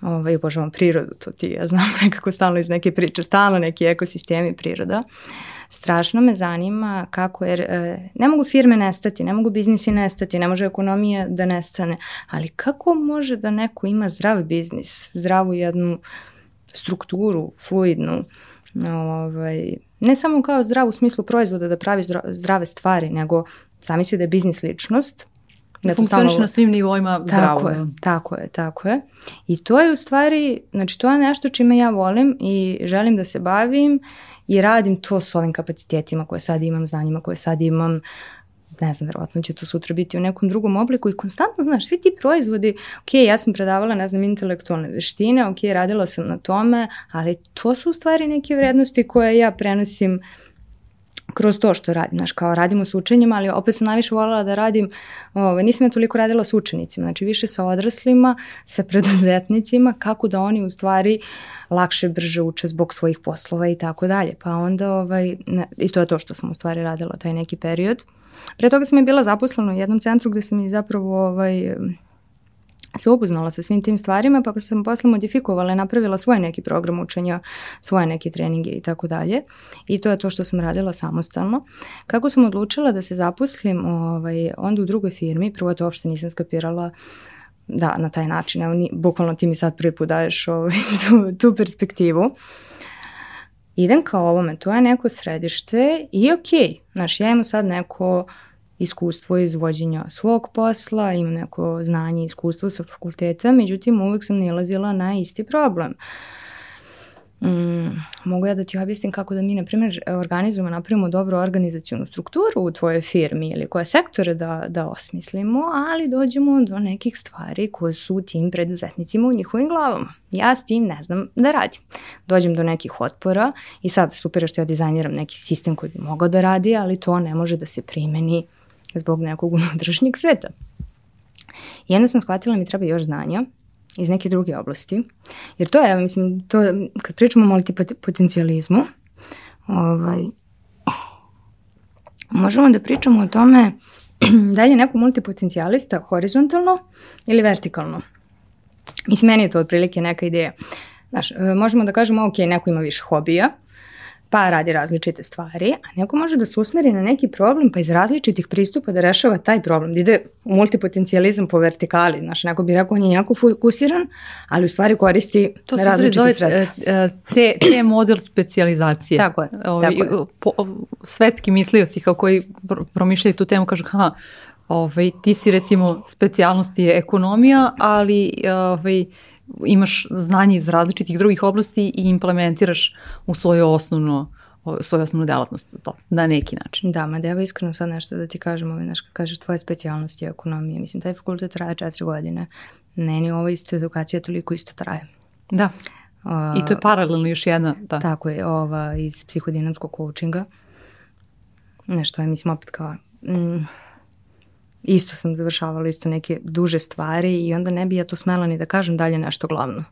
S1: Ovaj, obožavam prirodu, to ti ja znam nekako stalno iz neke priče, stalno neki ekosistemi priroda. Uh, strašno me zanima kako, jer e, ne mogu firme nestati, ne mogu biznisi nestati, ne može ekonomija da nestane, ali kako može da neko ima zdrav biznis, zdravu jednu strukturu, fluidnu, ovaj, ne samo kao zdrav u smislu proizvoda da pravi zdrave stvari, nego zamisli da je biznis ličnost,
S2: da funkcioniš na svim nivoima zdravo.
S1: Tako je, tako je, tako je. I to je u stvari, znači to je nešto čime ja volim i želim da se bavim i radim to s ovim kapacitetima koje sad imam, znanjima koje sad imam, ne znam, verovatno će to sutra biti u nekom drugom obliku i konstantno, znaš, svi ti proizvodi, ok, ja sam predavala, ne znam, intelektualne veštine, ok, radila sam na tome, ali to su u stvari neke vrednosti koje ja prenosim kroz to što radim, znaš, kao radimo s učenjima, ali opet sam najviše voljela da radim, ovaj, nisam ja toliko radila s učenicima, znači više sa odraslima, sa preduzetnicima, kako da oni u stvari lakše, brže uče zbog svojih poslova i tako dalje. Pa onda, ovaj, ne, i to je to što sam u stvari radila taj neki period. Pre toga sam je bila zaposlena u jednom centru gde sam i zapravo ovaj, se upoznala sa svim tim stvarima, pa sam posle modifikovala i napravila svoj neki program učenja, svoje neke treninge i tako dalje. I to je to što sam radila samostalno. Kako sam odlučila da se zaposlim ovaj, onda u drugoj firmi, prvo to uopšte nisam skapirala da, na taj način, evo, ni, bukvalno ti mi sad prvi put daješ ovaj, tu, tu perspektivu. Idem kao ovome, to je neko središte i okej, okay, znaš, ja imam sad neko uh, iskustvo izvođenja svog posla, imam neko znanje i iskustvo sa fakulteta, međutim uvek sam nalazila na isti problem. Mm, mogu ja da ti objasnim kako da mi, na primjer, organizujemo, napravimo dobru organizacijonu strukturu u tvojoj firmi ili koje sektore da, da osmislimo, ali dođemo do nekih stvari koje su tim preduzetnicima u njihovim glavama. Ja s tim ne znam da radim. Dođem do nekih otpora i sad super je što ja dizajniram neki sistem koji bi mogao da radi, ali to ne može da se primeni zbog nekog unutrašnjeg sveta. I onda sam shvatila da mi treba još znanja iz neke druge oblasti. Jer to je, mislim, to, kad pričamo o multipotencijalizmu, ovaj, možemo da pričamo o tome da li je neko multipotencijalista horizontalno ili vertikalno. Mislim, meni je to otprilike neka ideja. Znaš, e, možemo da kažemo, ok, neko ima više hobija, pa radi različite stvari, a neko može da se usmeri na neki problem pa iz različitih pristupa da rešava taj problem, da ide u multipotencijalizam po vertikali, znaš, neko bi rekao on je jako fokusiran, ali u stvari koristi to različite zove, sredstva.
S2: E, te, te model specializacije.
S1: Tako je. Ovi, tako je.
S2: Po, svetski mislioci kao koji promišljaju tu temu kažu, ha, ovaj, ti si recimo specijalnost je ekonomija, ali ovaj, imaš znanje iz različitih drugih oblasti i implementiraš u svoju osnovnu svoju osnovnu delatnost to, na neki način.
S1: Da, ma da evo iskreno sad nešto da ti kažem, ovaj, znaš, kažeš tvoja specijalnost je ekonomija, mislim, taj fakultet traje četiri godine, ne ni ova isto edukacija toliko isto traje.
S2: Da, uh, i to je paralelno još jedna, da.
S1: Tako je, ova iz psihodinamskog coachinga, nešto je, mislim, opet kao, mm, isto sam završavala isto neke duže stvari i onda ne bi ja to smela ni da kažem dalje nešto glavno.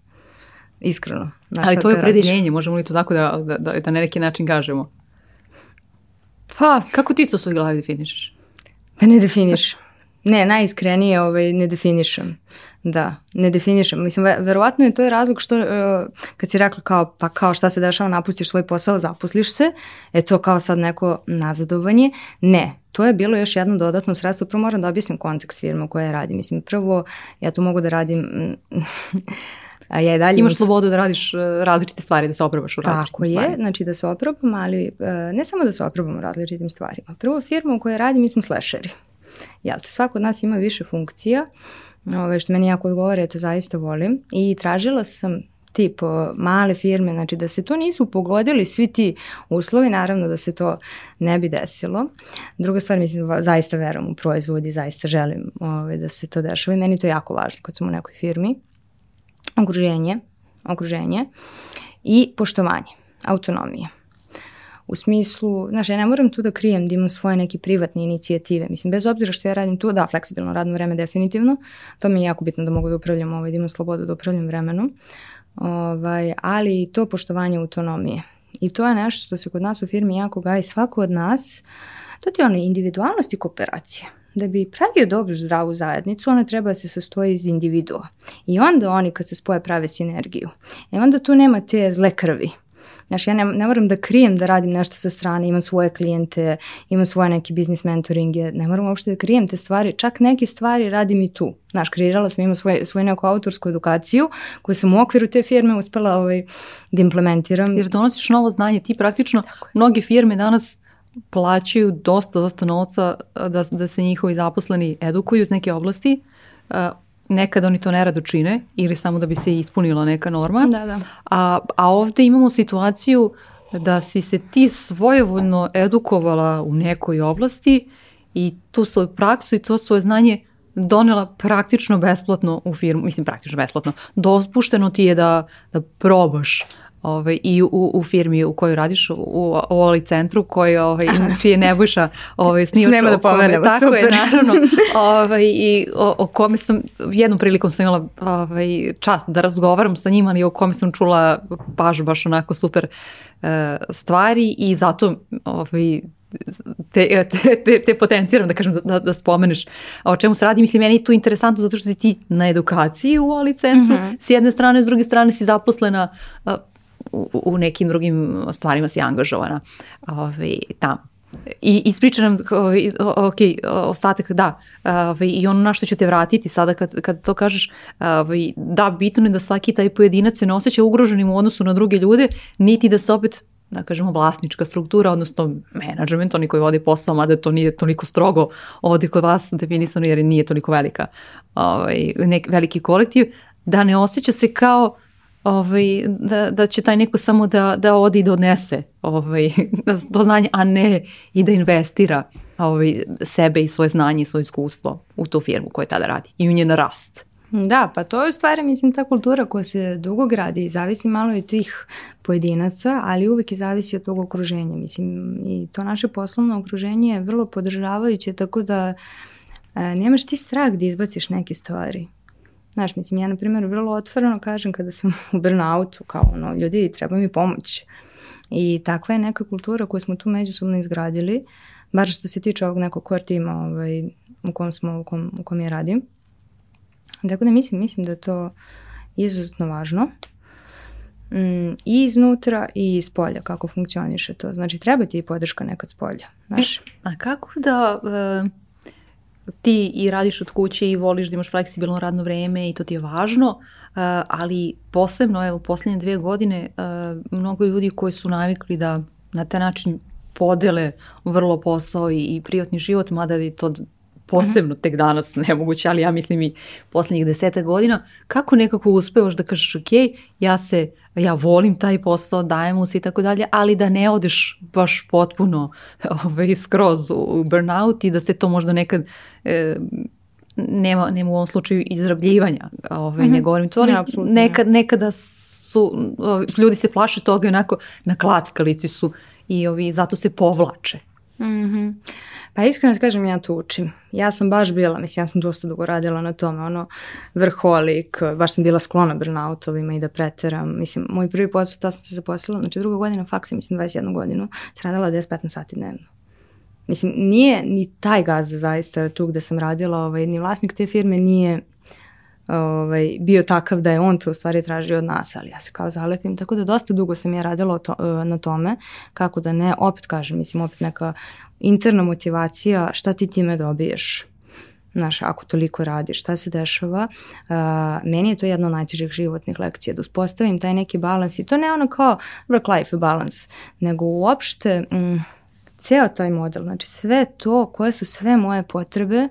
S1: Iskreno.
S2: Znaš, Ali to je opredeljenje, možemo li to tako da, da, da, da na neki način kažemo?
S1: Pa...
S2: Kako ti to u svoj glavi definišeš?
S1: Pa ne definiš. Ne, najiskrenije ovaj, ne definišem. Da, ne definišem. Mislim, verovatno je to je razlog što, uh, kad si rekla kao, pa kao šta se dešava, napustiš svoj posao, zaposliš se, je to kao sad neko nazadovanje. Ne, to je bilo još jedno dodatno sredstvo. Prvo moram da objasnim kontekst firme u kojoj radim. Mislim, prvo, ja to mogu da radim
S2: A ja i dalje Imaš slobodu da radiš e, različite stvari, da se oprobaš u različitim
S1: Tako stvarima. je, znači da se oprobam, ali ne samo da se oprobam u različitim stvarima. Prvo firma u kojoj radim, mi smo slasheri. Jel te, svako od nas ima više funkcija, ove, što meni jako odgovara, ja to zaista volim. I tražila sam tip male firme, znači da se to nisu pogodili svi ti uslovi, naravno da se to ne bi desilo. Druga stvar, mislim, zaista verujem u proizvodi, zaista želim ove, da se to dešava i meni to jako važno kad sam u nekoj firmi. Okruženje, okruženje i poštovanje, autonomije u smislu, znaš, ja ne moram tu da krijem da imam svoje neke privatne inicijative. Mislim, bez obzira što ja radim tu, da, fleksibilno radno vreme definitivno, to mi je jako bitno da mogu da upravljam, ovaj, da imam slobodu da upravljam vremenom, ovaj, ali i to poštovanje autonomije. I to je nešto što se kod nas u firmi jako gaji svako od nas, to ti je ono individualnost i kooperacija. Da bi pravio dobru zdravu zajednicu, ona treba da se sastoji iz individua. I onda oni kad se spoje prave sinergiju. E onda tu nema te zle krvi Znaš, ja ne, ne moram da krijem da radim nešto sa strane, imam svoje klijente, imam svoje neki biznis mentoringe, ne moram uopšte da krijem te stvari, čak neke stvari radim i tu. Znaš, kreirala sam, imam svoje, svoju neku autorsku edukaciju koju sam u okviru te firme uspela ovaj, da implementiram.
S2: Jer donosiš novo znanje, ti praktično, mnoge firme danas plaćaju dosta, dosta novca da, da se njihovi zaposleni edukuju iz neke oblasti, nekad oni to nerado čine ili samo da bi se ispunila neka norma.
S1: Da, da.
S2: A, a ovde imamo situaciju da si se ti svojevoljno edukovala u nekoj oblasti i tu svoju praksu i to svoje znanje donela praktično besplatno u firmu, mislim praktično besplatno, dospušteno ti je da, da probaš ovaj, i u, u firmi u kojoj radiš, u, u Oli centru, koji, ovaj, čije Nebojša ovaj, snimač.
S1: Snema da pomenemo,
S2: tako
S1: super.
S2: je, naravno. Ovaj, I o, o kome sam, jednom prilikom sam imala ovaj, čast da razgovaram sa njima, ali o kome sam čula baš, baš onako super uh, stvari i zato ovaj, te, te, te, te potenciram da kažem da, da spomeneš o čemu se radi. Mislim, meni je to interesantno zato što si ti na edukaciji u Oli centru, mm -hmm. s jedne strane, s druge strane si zaposlena u, u nekim drugim stvarima si angažovana ovaj, tamo. I ispriča nam, ovaj, ok, ostatak, da, ovaj, i ono na što ću te vratiti sada kad, kad to kažeš, ovaj, da, bitno je da svaki taj pojedinac se ne osjeća ugroženim u odnosu na druge ljude, niti da se opet da kažemo vlasnička struktura, odnosno menadžment, oni koji vode posao, mada to nije toliko strogo ovde kod vas definisano jer nije toliko velika, ovaj, nek, veliki kolektiv, da ne osjeća se kao ovaj, da, da će taj neko samo da, da odi i da odnese ovaj, to znanje, a ne i da investira ovaj, sebe i svoje znanje i svoje iskustvo u tu firmu koja tada radi i u njen rast.
S1: Da, pa to je u stvari, mislim, ta kultura koja se dugo gradi i zavisi malo i tih pojedinaca, ali uvek i zavisi od tog okruženja. Mislim, i to naše poslovno okruženje je vrlo podržavajuće, tako da e, nemaš ti strah da izbaciš neke stvari. Znaš, mislim, ja na primjer vrlo otvoreno kažem kada sam u burnoutu, kao ono, ljudi, treba mi pomoć. I takva je neka kultura koju smo tu međusobno izgradili, bar što se tiče ovog nekog core tima ovaj, u kom smo, u kom, u kom ja radim. Tako da mislim, mislim da je to izuzetno važno mm, i iznutra i iz polja kako funkcioniše to. Znači treba ti i podrška nekad s polja. Znaš?
S2: E, a kako da... Uh ti i radiš od kuće i voliš da imaš fleksibilno radno vreme i to ti je važno, uh, ali posebno, evo, poslednje dve godine, uh, mnogo ljudi koji su navikli da na taj način podele vrlo posao i, i privatni život, mada je to posebno tek danas nemoguće, ali ja mislim i poslednjih deseta godina, kako nekako uspevaš da kažeš ok, ja se, ja volim taj posao, dajem mu se i tako dalje, ali da ne odeš baš potpuno ovaj, skroz u burnout i da se to možda nekad e, nema, nema u ovom slučaju izrabljivanja, ovaj, mm -hmm. ne govorim to, ali ne, nekad, nekada su, ovaj, ljudi se plaše toga i onako na klackalici su i ovi, zato se povlače.
S1: Mhm. Mm Pa iskreno da kažem, ja to učim. Ja sam baš bila, mislim, ja sam dosta dugo radila na tome, ono, vrholik, baš sam bila sklona burnoutovima i da preteram. Mislim, moj prvi posao, ta sam se zaposlila, znači druga godina faksa, mislim, 21 godinu, sam radila 10-15 sati dnevno. Mislim, nije ni taj gazda zaista tu gde sam radila, ovaj, ni vlasnik te firme nije ovaj, bio takav da je on to u stvari tražio od nas, ali ja se kao zalepim, tako da dosta dugo sam ja radila to, na tome, kako da ne, opet kažem, mislim, opet neka interna motivacija, šta ti time dobiješ, Znaš, ako toliko radiš, šta se dešava? Uh, meni je to jedna od najtežih životnih lekcija, da uspostavim taj neki balans i to ne ono kao work-life balance, nego uopšte mm, ceo taj model, znači sve to, koje su sve moje potrebe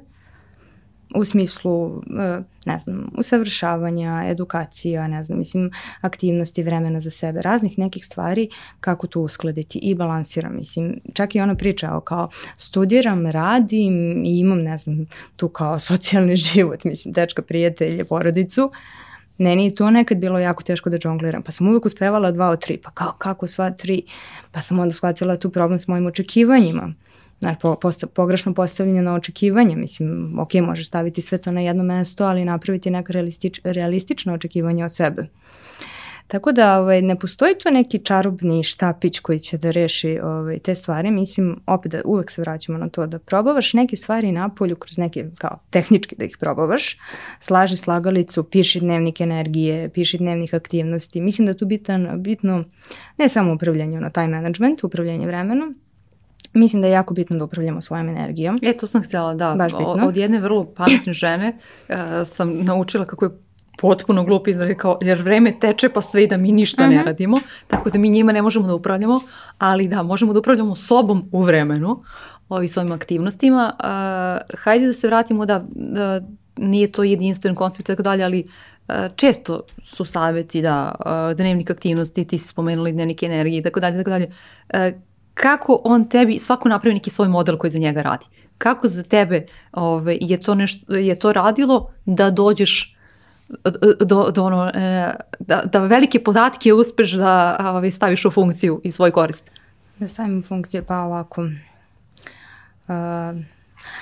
S1: u smislu, e, ne znam, usavršavanja, edukacija, ne znam, mislim, aktivnosti, vremena za sebe, raznih nekih stvari, kako to uskladiti i balansiram, mislim, čak i ona priča o kao studiram, radim i imam, ne znam, tu kao socijalni život, mislim, dečka, prijatelje, porodicu, Meni je to nekad bilo jako teško da džongliram, pa sam uvek uspevala dva od tri, pa kao, kako sva tri, pa sam onda shvatila tu problem s mojim očekivanjima, Znači, po, posta, pogrešno postavljeno očekivanje, mislim, ok, možeš staviti sve to na jedno mesto, ali napraviti neka realistič, realistično očekivanje od sebe. Tako da ovaj, ne postoji tu neki čarobni štapić koji će da reši ovaj, te stvari. Mislim, opet da uvek se vraćamo na to da probavaš neke stvari na polju kroz neke, kao tehnički da ih probavaš. Slaži slagalicu, piši dnevnik energije, piši dnevnih aktivnosti. Mislim da je tu bitan, bitno ne samo upravljanje na taj management, upravljanje vremenom, Mislim da je jako bitno da upravljamo svojom energijom.
S2: E, to sam htjela, da. Baš bitno. Od jedne vrlo pametne žene uh, sam naučila kako je potpuno glup izraz kao, jer vreme teče pa sve i da mi ništa uh -huh. ne mhm. radimo, tako da mi njima ne možemo da upravljamo, ali da, možemo da upravljamo sobom u vremenu, ovi svojim aktivnostima. Uh, hajde da se vratimo da, da nije to jedinstven koncept i tako dalje, ali uh, često su savjeti da uh, dnevnik aktivnosti, ti si spomenuli dnevnik energije i tako dalje, tako dalje. Kako on tebi, svako napravi neki svoj model koji za njega radi. Kako za tebe ove, ovaj, je, to nešto, je to radilo da dođeš do, do ono, e, da, da velike podatke uspeš da ove, ovaj, staviš u funkciju i svoj korist?
S1: Da stavim u funkciju, pa ovako. Uh,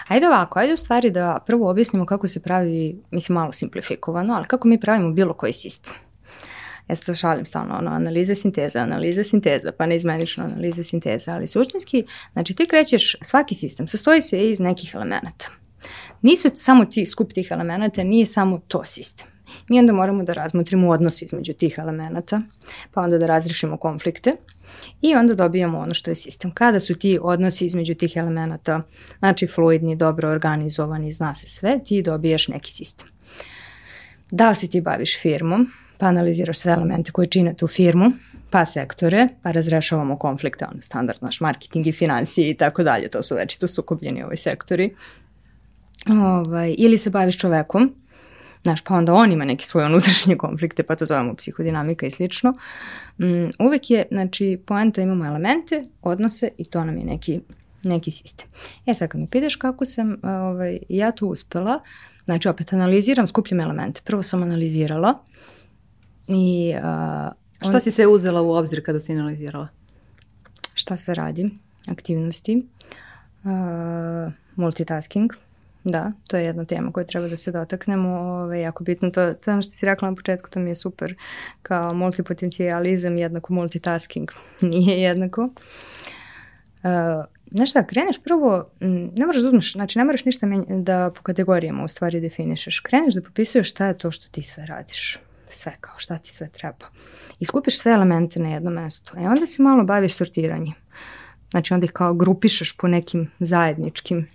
S1: ajde ovako, ajde u stvari da prvo objasnimo kako se pravi, mislim malo simplifikovano, ali kako mi pravimo bilo koji sistem. Ja se to šalim stalno, ono, analiza sinteza, analiza sinteza, pa neizmenično analiza sinteza, ali suštinski, znači ti krećeš, svaki sistem sastoji se iz nekih elemenata. Nisu samo ti skup tih elemenata, nije samo to sistem. Mi onda moramo da razmotrimo odnos između tih elemenata, pa onda da razrišimo konflikte i onda dobijamo ono što je sistem. Kada su ti odnosi između tih elemenata, znači fluidni, dobro organizovani, zna se sve, ti dobiješ neki sistem. Da li se ti baviš firmom, pa analiziraš sve elemente koje čine tu firmu, pa sektore, pa razrešavamo konflikte, ono standard naš marketing i financije i tako dalje, to su već tu sukobljeni ovaj sektori. Ovaj, ili se baviš čovekom, znaš, pa onda on ima neke svoje unutrašnje konflikte, pa to zovemo psihodinamika i slično. Um, uvek je, znači, poenta imamo elemente, odnose i to nam je neki, neki sistem. E sad kad mi pideš kako sam ovaj, ja to uspela, znači opet analiziram, skupljam elemente. Prvo sam analizirala, I,
S2: uh, on... Šta si sve uzela u obzir kada si analizirala?
S1: Šta sve radim, aktivnosti, uh, multitasking, da, to je jedna tema koju treba da se dotaknemo, ove, ovaj, jako bitno, to, to ono što si rekla na početku, to mi je super, kao multipotencijalizam jednako multitasking, nije jednako. Uh, Znaš šta, kreneš prvo, ne moraš da uzmeš, znači ne moraš ništa menj, da po kategorijama u stvari definišeš. Kreneš da popisuješ šta je to što ti sve radiš sve kao šta ti sve treba. I skupiš sve elemente na jedno mesto. E onda se malo baviš sortiranjem. Znači onda ih kao grupišeš po nekim zajedničkim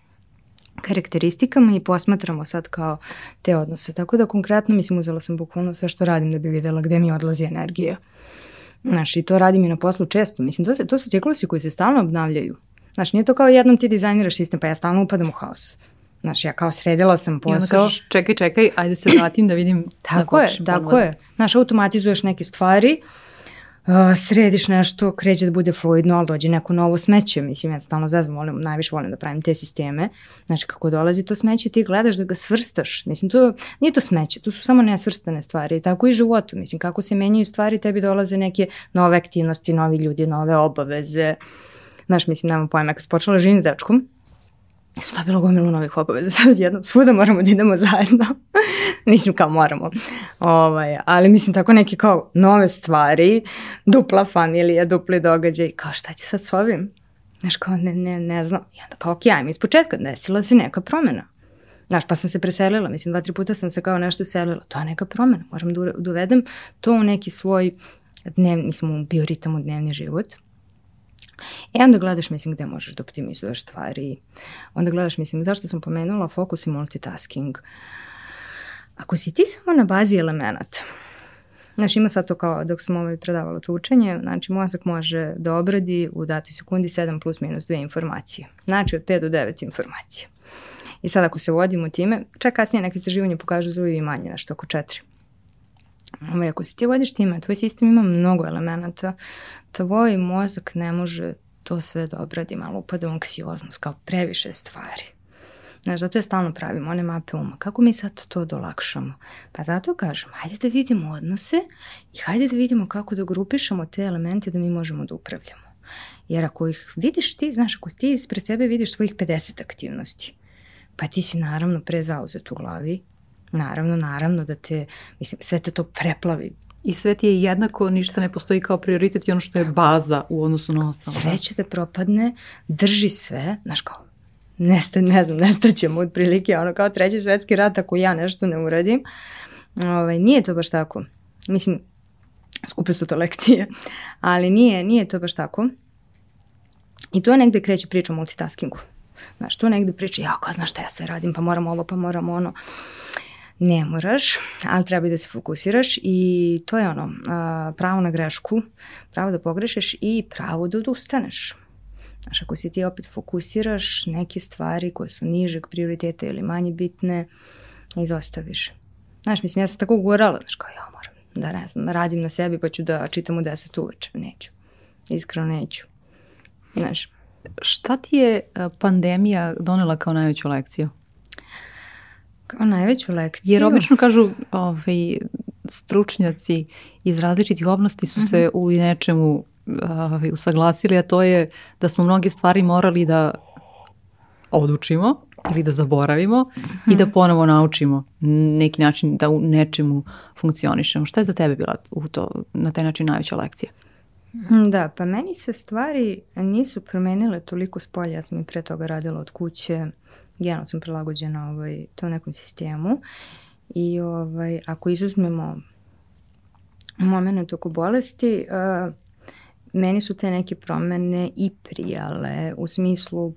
S1: karakteristikama i posmatramo sad kao te odnose. Tako da konkretno mislim uzela sam bukvalno sve što radim da bi videla gde mi odlazi energija. Znaš, i to radim i na poslu često. Mislim, to, se, to su ciklusi koji se stalno obnavljaju. Znaš, nije to kao jednom ti dizajniraš sistem, pa ja stalno upadam u haos. Znaš, ja kao sredila sam posao. I onda
S2: kažeš, čekaj, čekaj, ajde se vratim da vidim.
S1: tako je, tako je. Znaš, automatizuješ neke stvari, uh, središ nešto, kreće da bude fluidno, ali dođe neko novo smeće. Mislim, ja stalno zazam, volim, najviše volim da pravim te sisteme. Znači, kako dolazi to smeće, ti gledaš da ga svrstaš. Mislim, to nije to smeće, to su samo nesvrstane stvari. Tako i životu. Mislim, kako se menjaju stvari, tebi dolaze neke nove aktivnosti, novi ljudi, nove obaveze. Znaš, mislim, nemam pojma, kad se počela živim s dečkom, sam dobila gomilu novih obaveza, sad jednom svuda moramo da idemo zajedno. mislim kao moramo. Ovaj, ali mislim tako neke kao nove stvari, dupla familija, dupli događaj, kao šta će sad s ovim? Znaš kao ne, ne, ne znam. I onda kao ok, ajme iz početka desila se neka promena. Znaš, pa sam se preselila, mislim, dva, tri puta sam se kao nešto selila. To je neka promena, moram da dovedem to u neki svoj dnev, mislim, u bioritam u dnevni život. E onda gledaš, mislim, gde možeš da optimizuješ stvari. Onda gledaš, mislim, zašto sam pomenula fokus i multitasking. Ako si ti samo na bazi elemenata, Znaš, ima sad to kao dok sam ovaj predavala to učenje, znači mozak može da obradi u datoj sekundi 7 plus minus 2 informacije. Znači od 5 do 9 informacija. I sad ako se vodimo time, čak kasnije neke istraživanje pokažu da i manje, nešto oko 4. Ovaj, ako se ti vodiš time, tvoj sistem ima mnogo elemenata, tvoj mozak ne može to sve da obradi, malo upada u anksioznost, kao previše stvari. Znaš, zato je stalno pravimo one mape uma. Kako mi sad to dolakšamo? Pa zato kažem, hajde da vidimo odnose i hajde da vidimo kako da grupišemo te elemente da mi možemo da upravljamo. Jer ako ih vidiš ti, znaš, ako ti ispred sebe vidiš svojih 50 aktivnosti, pa ti si naravno prezauzet u glavi, naravno, naravno da te, mislim, sve te to preplavi.
S2: I sve ti je jednako, ništa ne postoji kao prioritet i ono što je baza u odnosu na ostalo.
S1: Sreće da propadne, drži sve, znaš kao, nesta, ne znam, nestaćemo otprilike, ono kao treći svetski rat ako ja nešto ne uradim. Ovaj, nije to baš tako. Mislim, skupe su to lekcije, ali nije, nije to baš tako. I to je negde kreće priča o multitaskingu. Znaš, to negde priča, ja kao, znaš šta ja sve radim, pa moram ovo, pa moram ono. Ne moraš, ali treba da se fokusiraš i to je ono, pravo na grešku, pravo da pogrešiš i pravo da odustaneš. Znaš, ako si ti opet fokusiraš neke stvari koje su nižeg prioriteta ili manje bitne, izostaviš. Znaš, mislim, ja sam tako gurala, znaš, kao ja moram da ne znam, radim na sebi pa ću da čitam u deset uveče. Neću. Iskreno neću. Znaš.
S2: Šta ti je pandemija donela kao najveću lekciju?
S1: Kao najveću lekciju?
S2: Jer obično kažu ovaj, stručnjaci iz različitih oblasti su uh -huh. se mhm. u nečemu uh, usaglasili, a to je da smo mnoge stvari morali da odučimo ili da zaboravimo i da mhm. ponovo naučimo neki način da u nečemu funkcionišemo. Šta je za tebe bila u to, na taj način najveća lekcija?
S1: Da, pa meni se stvari nisu promenile toliko s polja, ja sam i pre toga radila od kuće, generalno sam prilagođena ovaj, tom nekom sistemu. I ovaj, ako izuzmemo moment oko bolesti, uh, meni su te neke promene i prijale u smislu uh,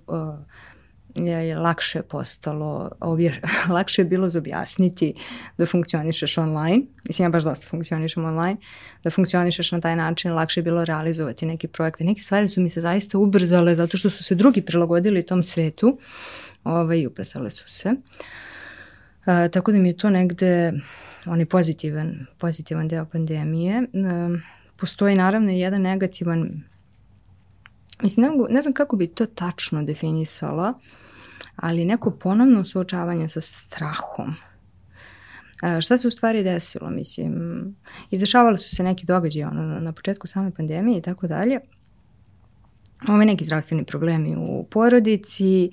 S1: je, lakše postalo, obje, lakše je bilo za objasniti da funkcionišeš online, mislim ja baš dosta funkcionišem online, da funkcionišeš na taj način, lakše je bilo realizovati neke projekte. Neke stvari su mi se zaista ubrzale zato što su se drugi prilagodili tom svetu ovaj, ubrzale su se. Uh, tako da mi je to negde onaj pozitivan, pozitivan deo pandemije. Uh, postoji naravno i jedan negativan Mislim, ne, mogu, ne znam kako bi to tačno definisala, ali neko ponovno suočavanje sa strahom. E, šta se u stvari desilo? Mislim, izdešavali su se neki događaji ono, na početku same pandemije i tako dalje. Ovo neki zdravstveni problemi u porodici,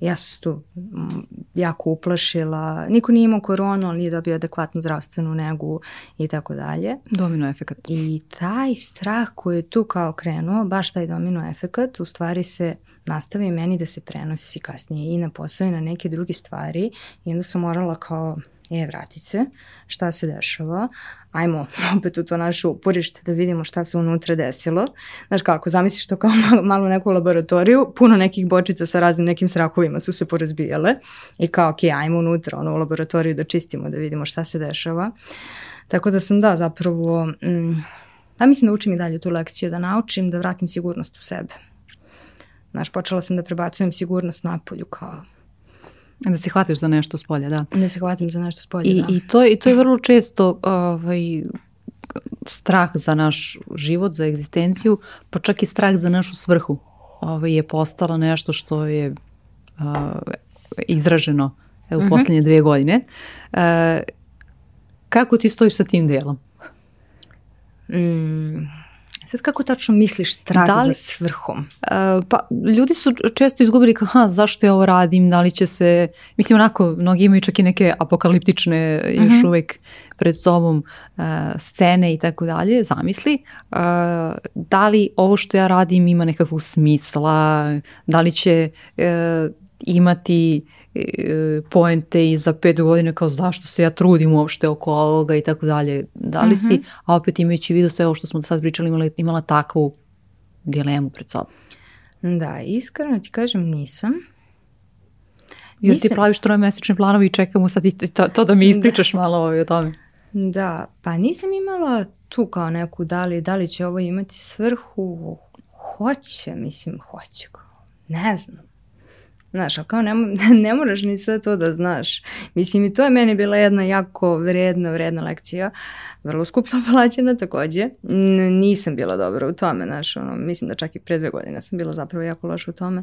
S1: ja sam se tu mm, jako uplašila. Niko nije imao koronu, ali nije dobio adekvatnu zdravstvenu negu i tako dalje.
S2: Domino efekat.
S1: I taj strah koji je tu kao krenuo, baš taj domino efekat, u stvari se nastavi meni da se prenosi kasnije i na posao i na neke druge stvari i onda sam morala kao e, vratit se, šta se dešava, ajmo opet u to naše uporište da vidimo šta se unutra desilo. Znaš kako, zamisliš to kao malo neku laboratoriju, puno nekih bočica sa raznim nekim strahovima su se porazbijale i kao, ok, ajmo unutra ono, u laboratoriju da čistimo, da vidimo šta se dešava. Tako da sam, da, zapravo, mm, da mislim da učim i dalje tu lekciju, da naučim, da vratim sigurnost u sebe. Znaš, počela sam da prebacujem sigurnost napolju kao
S2: Da se hvatiš za nešto s polja, da.
S1: Da se hvatim za nešto s polja,
S2: I,
S1: da.
S2: I to, I to je vrlo često ovaj, strah za naš život, za egzistenciju, pa čak i strah za našu svrhu ovaj, je postala nešto što je uh, izraženo u uh. -huh. poslednje dve godine. Uh, kako ti stojiš sa tim delom?
S1: Mm, Sad kako tačno misliš strah da li, za svrhom? Uh,
S2: pa ljudi su često izgubili kao, ha, zašto ja ovo radim, da li će se, mislim onako, mnogi imaju čak i neke apokaliptične uh -huh. još mhm. uvek pred sobom uh, scene i tako dalje, zamisli. Uh, da li ovo što ja radim ima nekakvog smisla, da li će uh, imati e, poente i za pet godina kao zašto se ja trudim uopšte oko ovoga i tako dalje. Da li si, mhm. a opet imajući vidu sve ovo što smo sad pričali, imala, imala takvu dilemu pred sobom?
S1: Da, iskreno ti kažem nisam.
S2: Jer nisam... ti praviš trojmesečne planovi i čekamo sad i to, to da mi ispričaš da. malo o tome.
S1: Da, pa nisam imala tu kao neku da li, da li će ovo imati svrhu, hoće, mislim, hoće. Ne znam. Znaš, a kao ne, ne moraš ni sve to da znaš. Mislim, i to je meni bila jedna jako vredna, vredna lekcija. Vrlo skupno plaćena takođe. Nisam bila dobra u tome, znaš, ono, mislim da čak i pre dve godine sam bila zapravo jako loša u tome.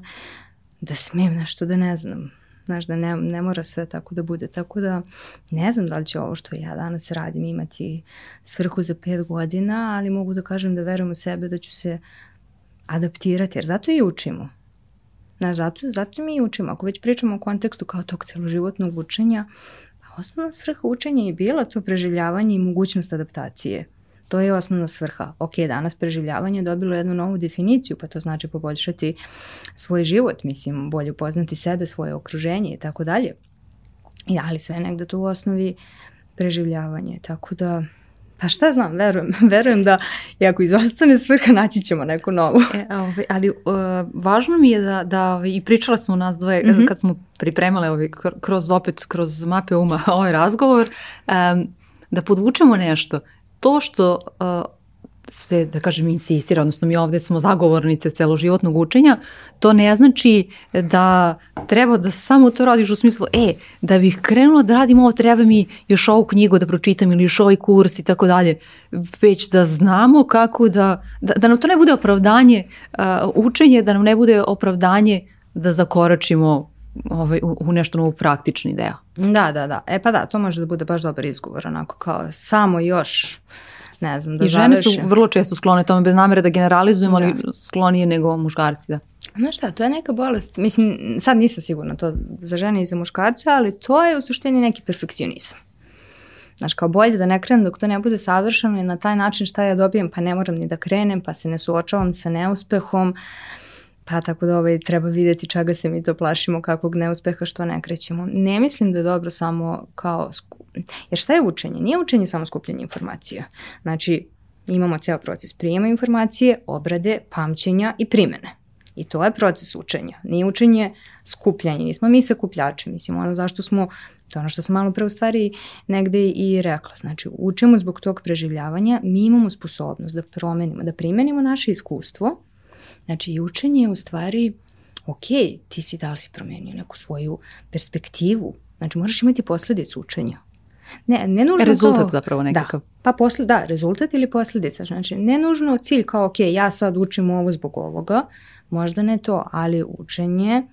S1: Da smem nešto da ne znam. Znaš, da ne, ne mora sve tako da bude. Tako da ne znam da li će ovo što ja danas radim imati svrhu za pet godina, ali mogu da kažem da verujem u sebe da ću se adaptirati, jer zato i učimo. Znaš, zato, zato mi učimo. Ako već pričamo o kontekstu kao tog celoživotnog učenja, osnovna svrha učenja je bila to preživljavanje i mogućnost adaptacije. To je osnovna svrha. Ok, danas preživljavanje je dobilo jednu novu definiciju, pa to znači poboljšati svoj život, mislim, bolje upoznati sebe, svoje okruženje i tako dalje. Ali sve negde to u osnovi preživljavanje. Tako da, Pa šta znam, verujem, verujem da i ako izostane svrha naći ćemo neku novu.
S2: E, ovaj, ali uh, važno mi je da, da ovaj, i pričala smo nas dvoje mm -hmm. kad smo pripremale ovaj, kroz opet, kroz mape uma ovaj razgovor, um, da podvučemo nešto. To što uh, se, da kažem, insistira, odnosno mi ovde smo zagovornice celoživotnog učenja, to ne znači da treba da samo to radiš u smislu, e, da bih krenula da radim ovo, treba mi još ovu knjigu da pročitam ili još ovaj kurs i tako dalje, već da znamo kako da, da, da nam to ne bude opravdanje uh, učenje, da nam ne bude opravdanje da zakoračimo ovaj, u, u nešto novo praktični deo.
S1: Da, da, da. E pa da, to može da bude baš dobar izgovor, onako kao samo još ne znam, da
S2: I žene su vrlo često sklone tome, bez namere da generalizujemo, da. ali sklonije nego muškarci, da.
S1: Znaš šta, to je neka bolest, mislim, sad nisam sigurna to za žene i za muškarce, ali to je u suštini neki perfekcionizam. Znaš, kao bolje da ne krenem dok to ne bude savršeno i na taj način šta ja dobijem, pa ne moram ni da krenem, pa se ne suočavam sa neuspehom, pa tako da ovaj, treba videti čega se mi to plašimo, kakvog neuspeha, što ne krećemo. Ne mislim da je dobro samo kao Jer šta je učenje? Nije učenje samo skupljanje informacija. Znači, imamo ceo proces prijema informacije, obrade, pamćenja i primene. I to je proces učenja. Nije učenje skupljanje. Nismo mi sakupljači. Mislim, ono zašto smo, to ono što sam malo pre u stvari negde i rekla. Znači, učimo zbog tog preživljavanja. Mi imamo sposobnost da promenimo, da primenimo naše iskustvo. Znači, i učenje je u stvari, ok, ti si da li si promenio neku svoju perspektivu. Znači, moraš imati posledicu učenja.
S2: Ne, ne nužno rezultat kao, zapravo nekakav.
S1: Da, pa posle, da, rezultat ili posledica. Znači, ne nužno cilj kao, ok, ja sad učim ovo zbog ovoga, možda ne to, ali učenje,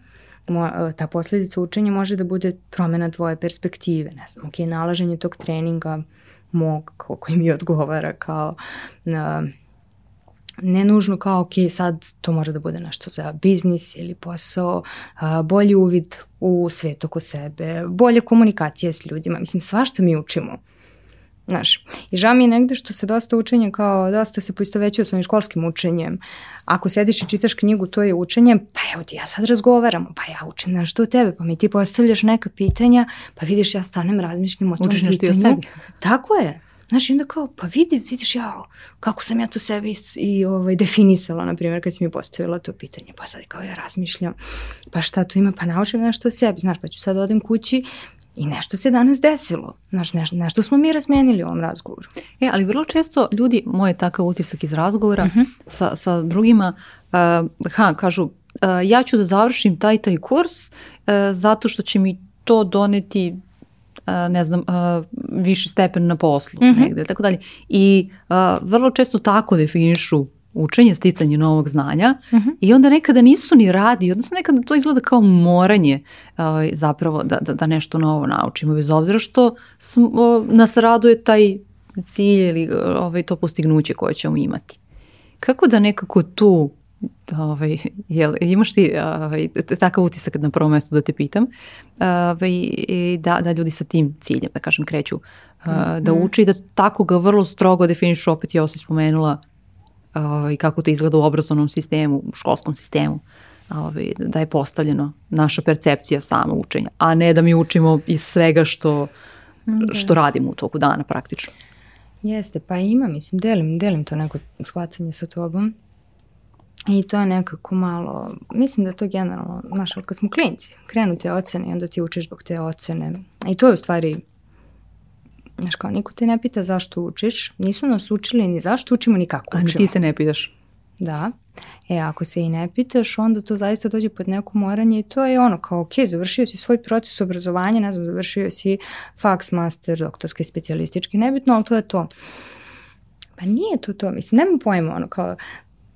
S1: ta posledica učenja može da bude promena tvoje perspektive, ne znam, ok, nalaženje tog treninga mog koji mi odgovara kao uh, ne nužno kao ok, sad to mora da bude nešto za biznis ili posao, a, bolji uvid u svet oko sebe, bolja komunikacija s ljudima, mislim svašta mi učimo. Znaš, i žao mi je negde što se dosta učenje kao, dosta se poistovećuje s ovim školskim učenjem. Ako sediš i čitaš knjigu, to je učenje, pa evo ti ja sad razgovaramo, pa ja učim nešto o tebe, pa mi ti postavljaš neka pitanja, pa vidiš ja stanem razmišljam o tom Učiš pitanju. Učiš nešto i o sebi. Tako je. Znaš, onda kao, pa vidi, vidiš ja, kako sam ja to sebi i ovaj, definisala, na primjer, kad si mi postavila to pitanje, pa sad kao ja razmišljam, pa šta tu ima, pa naučim nešto o sebi, znaš, pa ću sad odem kući I nešto se danas desilo. Znaš, nešto, nešto smo mi razmenili u ovom razgovoru.
S2: E, ali vrlo često ljudi, moj je takav utisak iz razgovora uh mhm. -huh. sa, sa drugima, uh, ha, kažu, uh, ja ću da završim taj taj kurs uh, zato što će mi to doneti ne znam, viši stepen na poslu mm -hmm. negde, tako dalje. I vrlo često tako definišu učenje, sticanje novog znanja mm -hmm. i onda nekada nisu ni radi, odnosno nekada to izgleda kao moranje ovaj, zapravo da, da, da nešto novo naučimo, bez obzira što smo, nas raduje taj cilj ili ovaj, to postignuće koje ćemo imati. Kako da nekako tu ovaj, jel, imaš ti ovaj, takav utisak na prvom mestu da te pitam, ovaj, da, da ljudi sa tim ciljem, da kažem, kreću da mhm. uče i da tako ga vrlo strogo definišu, opet ja sam spomenula ovaj, kako to izgleda u obrazovnom sistemu, u školskom sistemu, ovaj, da je postavljeno naša percepcija sama učenja, a ne da mi učimo iz svega što, da. što radimo u toku dana praktično.
S1: Jeste, pa ima, mislim, delim, delim to neko shvatanje sa tobom. I to je nekako malo, mislim da je to generalno, znaš, kad smo klinci, krenu te ocene i onda ti učiš zbog te ocene. I to je u stvari, znaš kao, niko te ne pita zašto učiš, nisu nas učili ni zašto učimo, ni kako učimo.
S2: A ti se ne pitaš.
S1: Da. E, ako se i ne pitaš, onda to zaista dođe pod neko moranje i to je ono kao, ok, završio si svoj proces obrazovanja, ne znam, završio si faks, master, doktorski, specijalistički, nebitno, ali to je to. Pa nije to to, mislim, nema pojma, ono kao,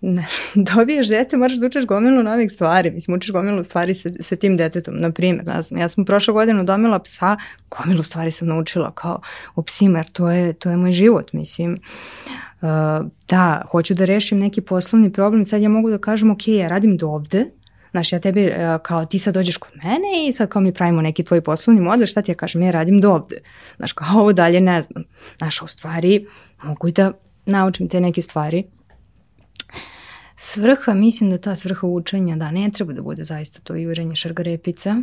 S1: ne, dobiješ dete, moraš da učeš gomilu novih stvari. Mislim, učiš gomilu stvari sa, sa tim detetom. Na primjer, ja sam, ja sam prošle godine domila psa, gomilu stvari sam naučila kao u psima, jer to je, to je moj život, mislim. Uh, da, hoću da rešim neki poslovni problem, sad ja mogu da kažem, ok, ja radim do ovde, Znaš, ja tebi, uh, kao ti sad dođeš kod mene i sad kao mi pravimo neki tvoj poslovni model, šta ti ja kažem, ja radim do ovde. Znaš, kao ovo dalje ne znam. Znaš, u stvari mogu da naučim te neke stvari Svrha, mislim da ta svrha učenja, da ne treba da bude zaista to jurenje šargarepica,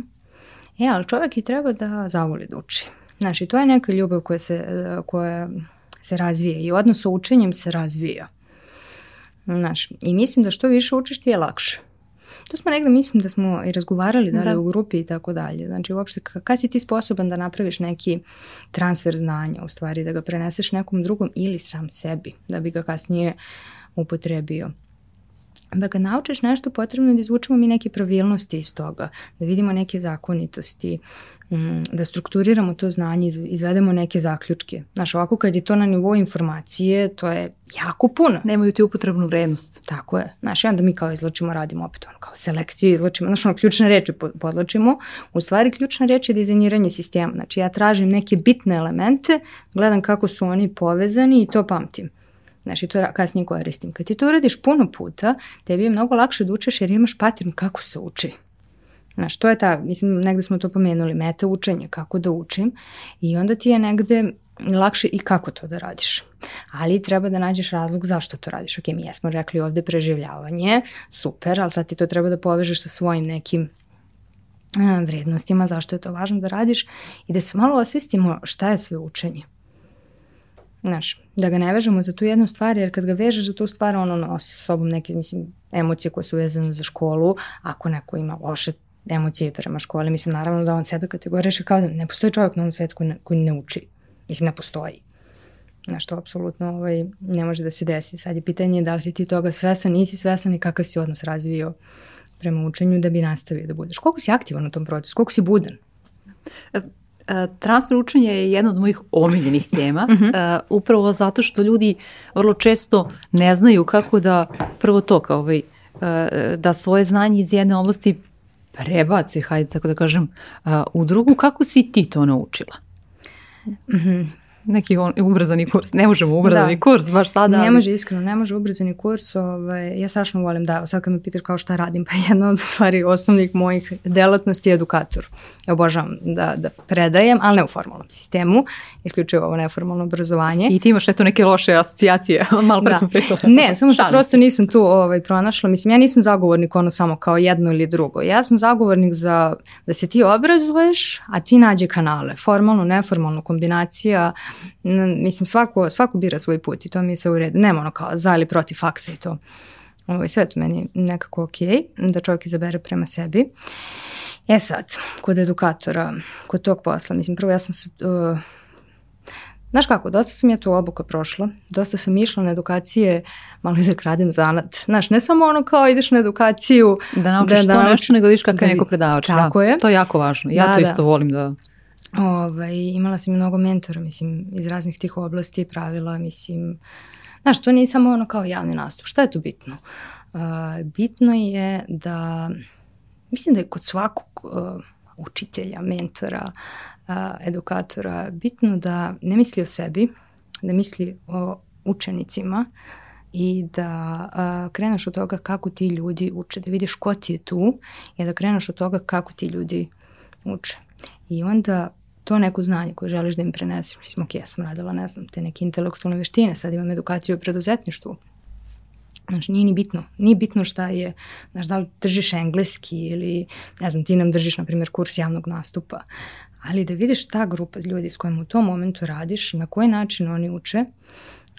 S1: e, ali čovjek i treba da zavoli da uči. Znaš, i to je neka ljubav koja se, koja se razvija i odnos sa učenjem se razvija. Znaš, i mislim da što više učiš ti je lakše. To smo negde, mislim da smo i razgovarali da li da. u grupi i tako dalje. Znači uopšte kad si ti sposoban da napraviš neki transfer znanja, u stvari da ga preneseš nekom drugom ili sam sebi, da bi ga kasnije upotrebio da ga naučiš nešto potrebno je da izvučemo mi neke pravilnosti iz toga, da vidimo neke zakonitosti, mm, da strukturiramo to znanje, izvedemo neke zaključke. Znaš, ovako kad je to na nivou informacije, to je jako puno.
S2: Nemaju ti upotrebnu vrednost.
S1: Tako je. Znaš, i onda mi kao izločimo, radimo opet ono, kao selekciju, izločimo, znaš, ono, ključne reči podločimo. U stvari, ključna reč je dizajniranje sistema. Znači, ja tražim neke bitne elemente, gledam kako su oni povezani i to pamtim. Znači, to kasnije koristim. Kad ti to uradiš puno puta, tebi je mnogo lakše da učiš jer imaš pattern kako se uči. Znaš, to je ta, mislim, negde smo to pomenuli, meta učenja, kako da učim i onda ti je negde lakše i kako to da radiš. Ali treba da nađeš razlog zašto to radiš. Ok, mi jesmo rekli ovde preživljavanje, super, ali sad ti to treba da povežeš sa svojim nekim vrednostima, zašto je to važno da radiš i da se malo osvistimo šta je sve učenje. Znaš, da ga ne vežemo za tu jednu stvar, jer kad ga vežeš za tu stvar, ono nosi sa sobom neke, mislim, emocije koje su vezane za školu, ako neko ima loše emocije prema školi, mislim, naravno da on sebe kategoriše kao da ne postoji čovjek na ovom svetu koji ne, koji ne uči. Mislim, ne postoji. Znaš, to apsolutno ovaj, ne može da se desi. Sad je pitanje da li si ti toga svesan, nisi svesan i kakav si odnos razvio prema učenju da bi nastavio da budeš. Koliko si aktivan u tom procesu, koliko si budan?
S2: E, transfer učenja je jedna od mojih omiljenih tema, uh -huh. uh, upravo zato što ljudi vrlo često ne znaju kako da prvo to kao ovaj, uh, da svoje znanje iz jedne oblasti prebaci, hajde tako da kažem, uh, u drugu. Kako si ti to naučila?
S1: Uh mhm.
S2: Neki on, ubrzani kurs. Ne možemo ubrzani da. kurs baš sada.
S1: Ne može iskreno, ne može ubrzani kurs. Ovaj, ja strašno volim da, sad kad me pitaš kao šta radim, pa jedna od stvari osnovnih mojih delatnosti je edukator. Ja obožavam da, da predajem, ali ne u formalnom sistemu, isključivo ovo neformalno obrazovanje.
S2: I ti imaš eto neke loše asocijacije, malo pre da. smo pričali.
S1: Ne, samo što prosto nisam tu ovaj, pronašla. Mislim, ja nisam zagovornik ono samo kao jedno ili drugo. Ja sam zagovornik za da se ti obrazuješ, a ti nađe kanale. Formalno, neformalno, kombinacija mislim svako, svako bira svoj put i to mi je sve u redu. Nema ono kao za ili protiv faksa i to. Ovo, ovaj, sve to meni nekako ok, da čovjek izabere prema sebi. E sad, kod edukatora, kod tog posla, mislim, prvo ja sam se, uh, Znaš kako, dosta sam ja tu obuka prošla, dosta sam išla na edukacije, malo i da kradem zanat. Znaš, ne samo ono kao ideš na edukaciju...
S2: Da naučiš da, da to nauči, nešto, nego vidiš kakav da, je neko predavač.
S1: Tako
S2: da,
S1: je.
S2: To je jako važno. Ja da, to isto da. volim da
S1: Ovaj, imala sam mnogo mentora, mislim, iz raznih tih oblasti pravila, mislim, znaš, to nije samo ono kao javni nastup. Šta je tu bitno? Uh, bitno je da, mislim da je kod svakog uh, učitelja, mentora, uh, edukatora, bitno da ne misli o sebi, da misli o učenicima i da uh, kreneš od toga kako ti ljudi uče, da vidiš ko ti je tu i da kreneš od toga kako ti ljudi uče. I onda to neko znanje koje želiš da im preneseš. Mislim, ok, ja sam radila, ne znam, te neke intelektualne veštine, sad imam edukaciju u preduzetništvu. Znači, nije ni bitno. Nije bitno šta je, znaš, da li držiš engleski ili, ne znam, ti nam držiš, na primjer, kurs javnog nastupa. Ali da vidiš ta grupa ljudi s kojima u tom momentu radiš, na koji način oni uče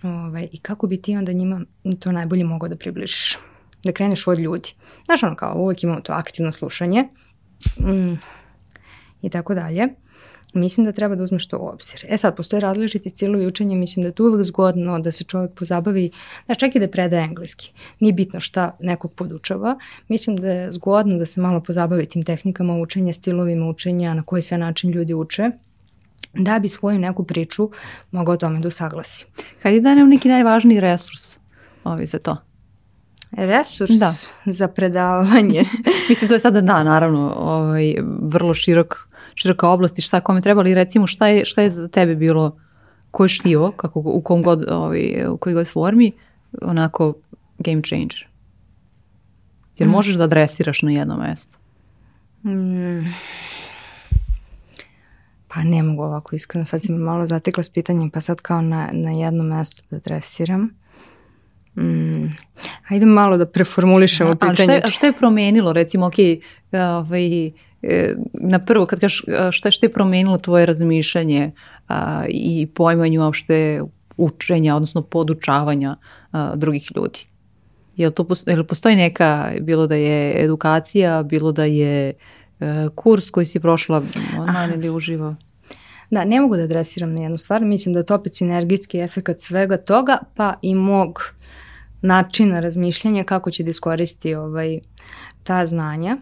S1: ovaj, i kako bi ti onda njima to najbolje mogao da približiš. Da kreneš od ljudi. Znaš, ono kao, uvek imamo to aktivno slušanje mm, i tako dalje mislim da treba da uzmeš to u obzir. E sad, postoje različiti cilovi učenja, mislim da je to uvek zgodno da se čovjek pozabavi, znaš, čak i da predaje engleski. Nije bitno šta nekog podučava. Mislim da je zgodno da se malo pozabavi tim tehnikama učenja, stilovima učenja, na koji sve način ljudi uče da bi svoju neku priču mogao tome da usaglasi.
S2: Hajde da nam neki najvažniji resurs ovi za to.
S1: Resurs da. za predavanje.
S2: Mislim, to je sada da, naravno, ovaj, vrlo širok široka oblast i šta kome treba, ali recimo šta je, šta je za tebe bilo, koje štivo, kako, u, kom god, ovaj, u kojoj god formi, onako game changer? Jer mm. možeš da adresiraš na jedno mesto? Mm.
S1: Pa ne mogu ovako iskreno, sad si me malo zatekla s pitanjem, pa sad kao na, na jedno mesto da adresiram. Mm. Ajde malo da preformulišemo pitanje. Ali
S2: šta šta je promenilo, recimo, ok, ovaj, E, na prvo kad kažeš šta, šta je promenilo tvoje razmišljanje a, i pojmanju uopšte učenja, odnosno podučavanja a, drugih ljudi? Jel, to jel postoji neka, bilo da je edukacija, bilo da je e, kurs koji si prošla online ili uživo?
S1: Da, ne mogu da adresiram na jednu stvar, mislim da je to opet sinergijski efekt svega toga, pa i mog načina razmišljanja kako će da iskoristi ovaj, ta znanja.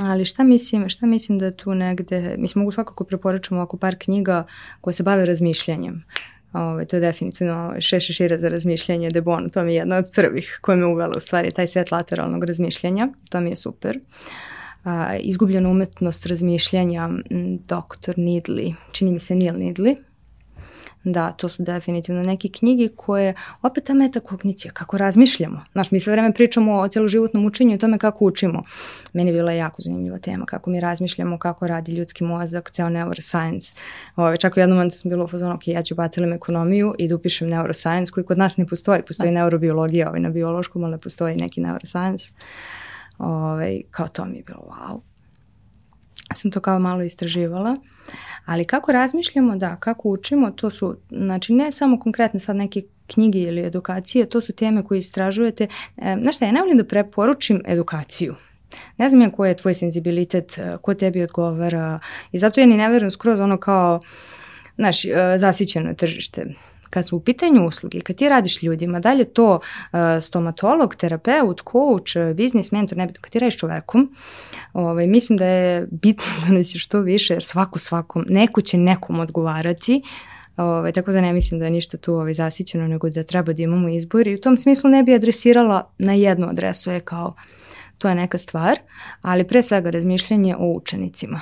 S1: Ali šta mislim, šta mislim da tu negde, mislim mogu svakako preporučiti ovako par knjiga koje se bave razmišljanjem. Ove, to je definitivno Šeše Šira za razmišljanje de Bon, to mi je jedna od prvih koja me uvela u stvari taj svet lateralnog razmišljanja, to mi je super. A, izgubljena umetnost razmišljanja doktor Nidli, čini mi se Neil Nidli, Da, to su definitivno neke knjige koje, opet ta metakognicija, kako razmišljamo. Znaš, mi sve vreme pričamo o celoživotnom učenju i tome kako učimo. Meni je bila jako zanimljiva tema, kako mi razmišljamo, kako radi ljudski mozak, ceo neuroscience. Ove, čak u jednom momentu sam bila u fazonu, ok, ja ću batelim ekonomiju i da upišem neuroscience, koji kod nas ne postoji. Postoji da. neurobiologija ovaj, na biološkom, ali ne postoji neki neuroscience. Ove, kao to mi je bilo wow. Sam to kao malo istraživala. Ali kako razmišljamo, da, kako učimo, to su, znači ne samo konkretne sad neke knjige ili edukacije, to su teme koje istražujete. E, znaš šta, ja ne volim da preporučim edukaciju. Ne znam ja koji je tvoj senzibilitet, e, ko tebi odgovara i zato ja ni ne verujem skroz ono kao, znaš, e, zasićeno tržište kad su u pitanju usluge, kad ti radiš ljudima, da li je to uh, stomatolog, terapeut, coach, biznis mentor, ne kad ti radiš čovekom, ovaj, mislim da je bitno da nas je što više, jer svako svakom, neko će nekom odgovarati, Ove, ovaj, tako da ne mislim da je ništa tu ovaj, zasićeno, nego da treba da imamo izbor i u tom smislu ne bi adresirala na jednu adresu, je kao to je neka stvar, ali pre svega razmišljanje o učenicima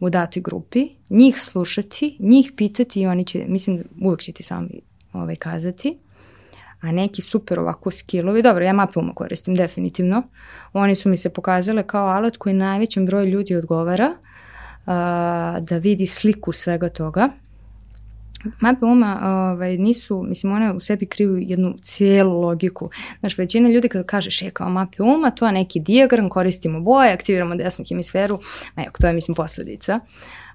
S1: u datoj grupi, njih slušati, njih pitati i oni će, mislim, uvek će ti sami ovaj, kazati, a neki super ovako skillovi, dobro, ja mapuma koristim definitivno, oni su mi se pokazale kao alat koji najvećem broju ljudi odgovara, uh, da vidi sliku svega toga, Mape uma ovaj, nisu, mislim, one u sebi kriju jednu cijelu logiku. Znaš, većina ljudi kada kažeš je kao mape uma, to je neki diagram, koristimo boje, aktiviramo desnu hemisferu, a to je, mislim, posledica.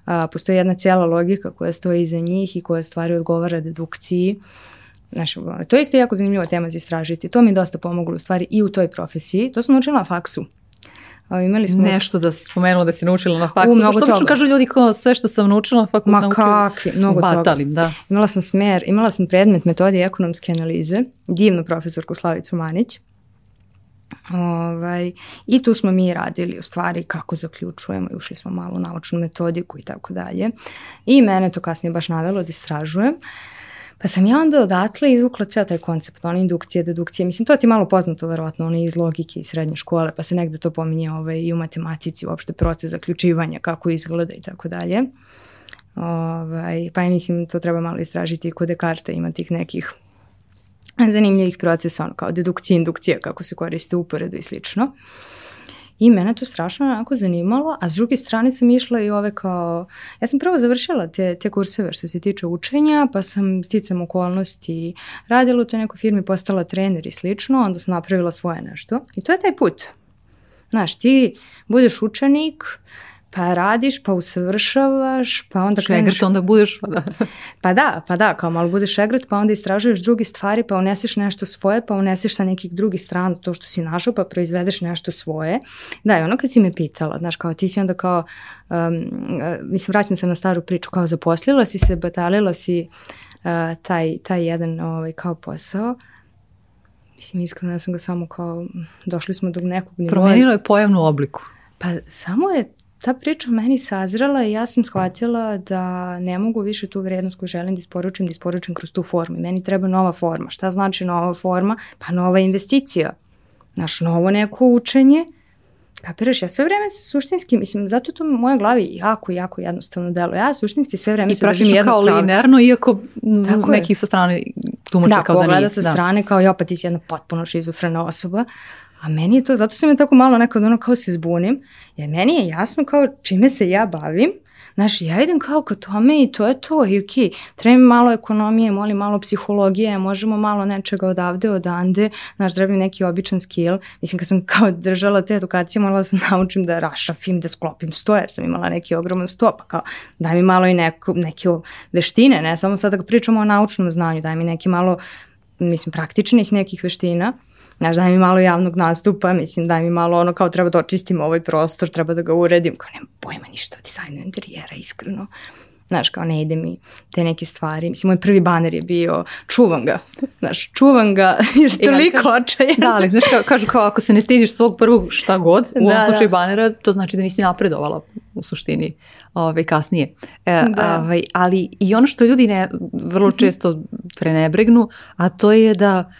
S1: A, postoji jedna cijela logika koja stoji iza njih i koja stvari odgovara dedukciji. Znaš, to je isto jako zanimljiva tema za istražiti. To mi je dosta pomoglo u stvari i u toj profesiji. To sam naučila na faksu.
S2: A, imali smo nešto da si spomenula da si naučila na faksu. U, mnogo što toga. kažu ljudi kao sve što sam naučila na faksu.
S1: Ma kakvi, mnogo batalim, toga. Da. Imala sam smer, imala sam predmet metodije ekonomske analize, divnu profesorku Slavicu Manić. Ovaj, I tu smo mi radili u stvari kako zaključujemo i ušli smo malo u naučnu metodiku i tako dalje. I mene to kasnije baš navelo da istražujem. Uh, Pa sam ja onda odatle izvukla ceo taj koncept, ona indukcija, dedukcija, mislim to ti malo poznato verovatno, ono iz logike i srednje škole, pa se negde to pominje ovaj, i u matematici, uopšte proces zaključivanja, kako izgleda i tako dalje. Ovaj, pa ja mislim to treba malo istražiti i kod Descartes ima tih nekih zanimljivih procesa, ono kao dedukcija, indukcija, kako se koriste uporedu i slično. I mene to strašno onako zanimalo, a s druge strane sam išla i ove kao, ja sam prvo završila te, te kurseve što se tiče učenja, pa sam sticam okolnosti radila u toj nekoj firmi, postala trener i slično, onda sam napravila svoje nešto. I to je taj put. Znaš, ti budeš učenik, pa radiš, pa usavršavaš, pa onda
S2: kreneš... Šegrt onda budeš, pa da.
S1: pa da, pa da, kao malo budeš šegrt, pa onda istražuješ drugi stvari, pa uneseš nešto svoje, pa uneseš sa nekih drugih strana to što si našao, pa proizvedeš nešto svoje. Da, i ono kad si me pitala, znaš, kao ti si onda kao, um, mislim, vraćam se na staru priču, kao zaposlila si se, batalila si uh, taj, taj jedan ovaj, kao posao, Mislim, iskreno, ja sam ga samo kao, došli smo do nekog nivoa.
S2: Promenilo je pojavnu obliku.
S1: Pa samo je ta priča meni sazrela i ja sam shvatila da ne mogu više tu vrednost koju želim da isporučim, da isporučim kroz tu formu. Meni treba nova forma. Šta znači nova forma? Pa nova investicija. Naš novo neko učenje. Kapiraš, ja sve vreme se suštinski, mislim, zato to u mojoj glavi jako, jako jednostavno delo. Ja suštinski sve vreme I se držim jednog
S2: pravca. I kao linearno, iako Tako neki je. sa strane tumače da, kao da nije. Da,
S1: sa strane kao, ja pa ti si jedna potpuno šizofrena osoba, A meni je to, zato sam je tako malo nekad ono kao se zbunim, jer meni je jasno kao čime se ja bavim, Znaš, ja idem kao ka tome i to je to, i okej, okay, treba mi malo ekonomije, moli malo psihologije, možemo malo nečega odavde, odande, znaš, treba mi neki običan skill. Mislim, kad sam kao držala te edukacije, morala sam naučim da rašafim, da sklopim sto, jer sam imala neki ogroman sto, pa kao daj mi malo i neko, neke veštine, ne samo sad da pričamo o naučnom znanju, daj mi neki malo, mislim, praktičnih nekih veština Znaš, daj mi malo javnog nastupa, mislim, daj mi malo ono kao treba da očistim ovaj prostor, treba da ga uredim, kao nema pojma ništa o dizajnu interijera, iskreno. Znaš, kao ne ide mi te neke stvari. Mislim, moj prvi baner je bio, čuvam ga. Znaš, čuvam ga, jer je toliko očajan.
S2: Da, ali znaš, kao, kažu kao ako se ne stidiš svog prvog šta god, u ovom da, da. slučaju da. banera, to znači da nisi napredovala u suštini ove, ovaj, kasnije. E, da. ovaj, ali i ono što ljudi ne, vrlo često prenebregnu, a to je da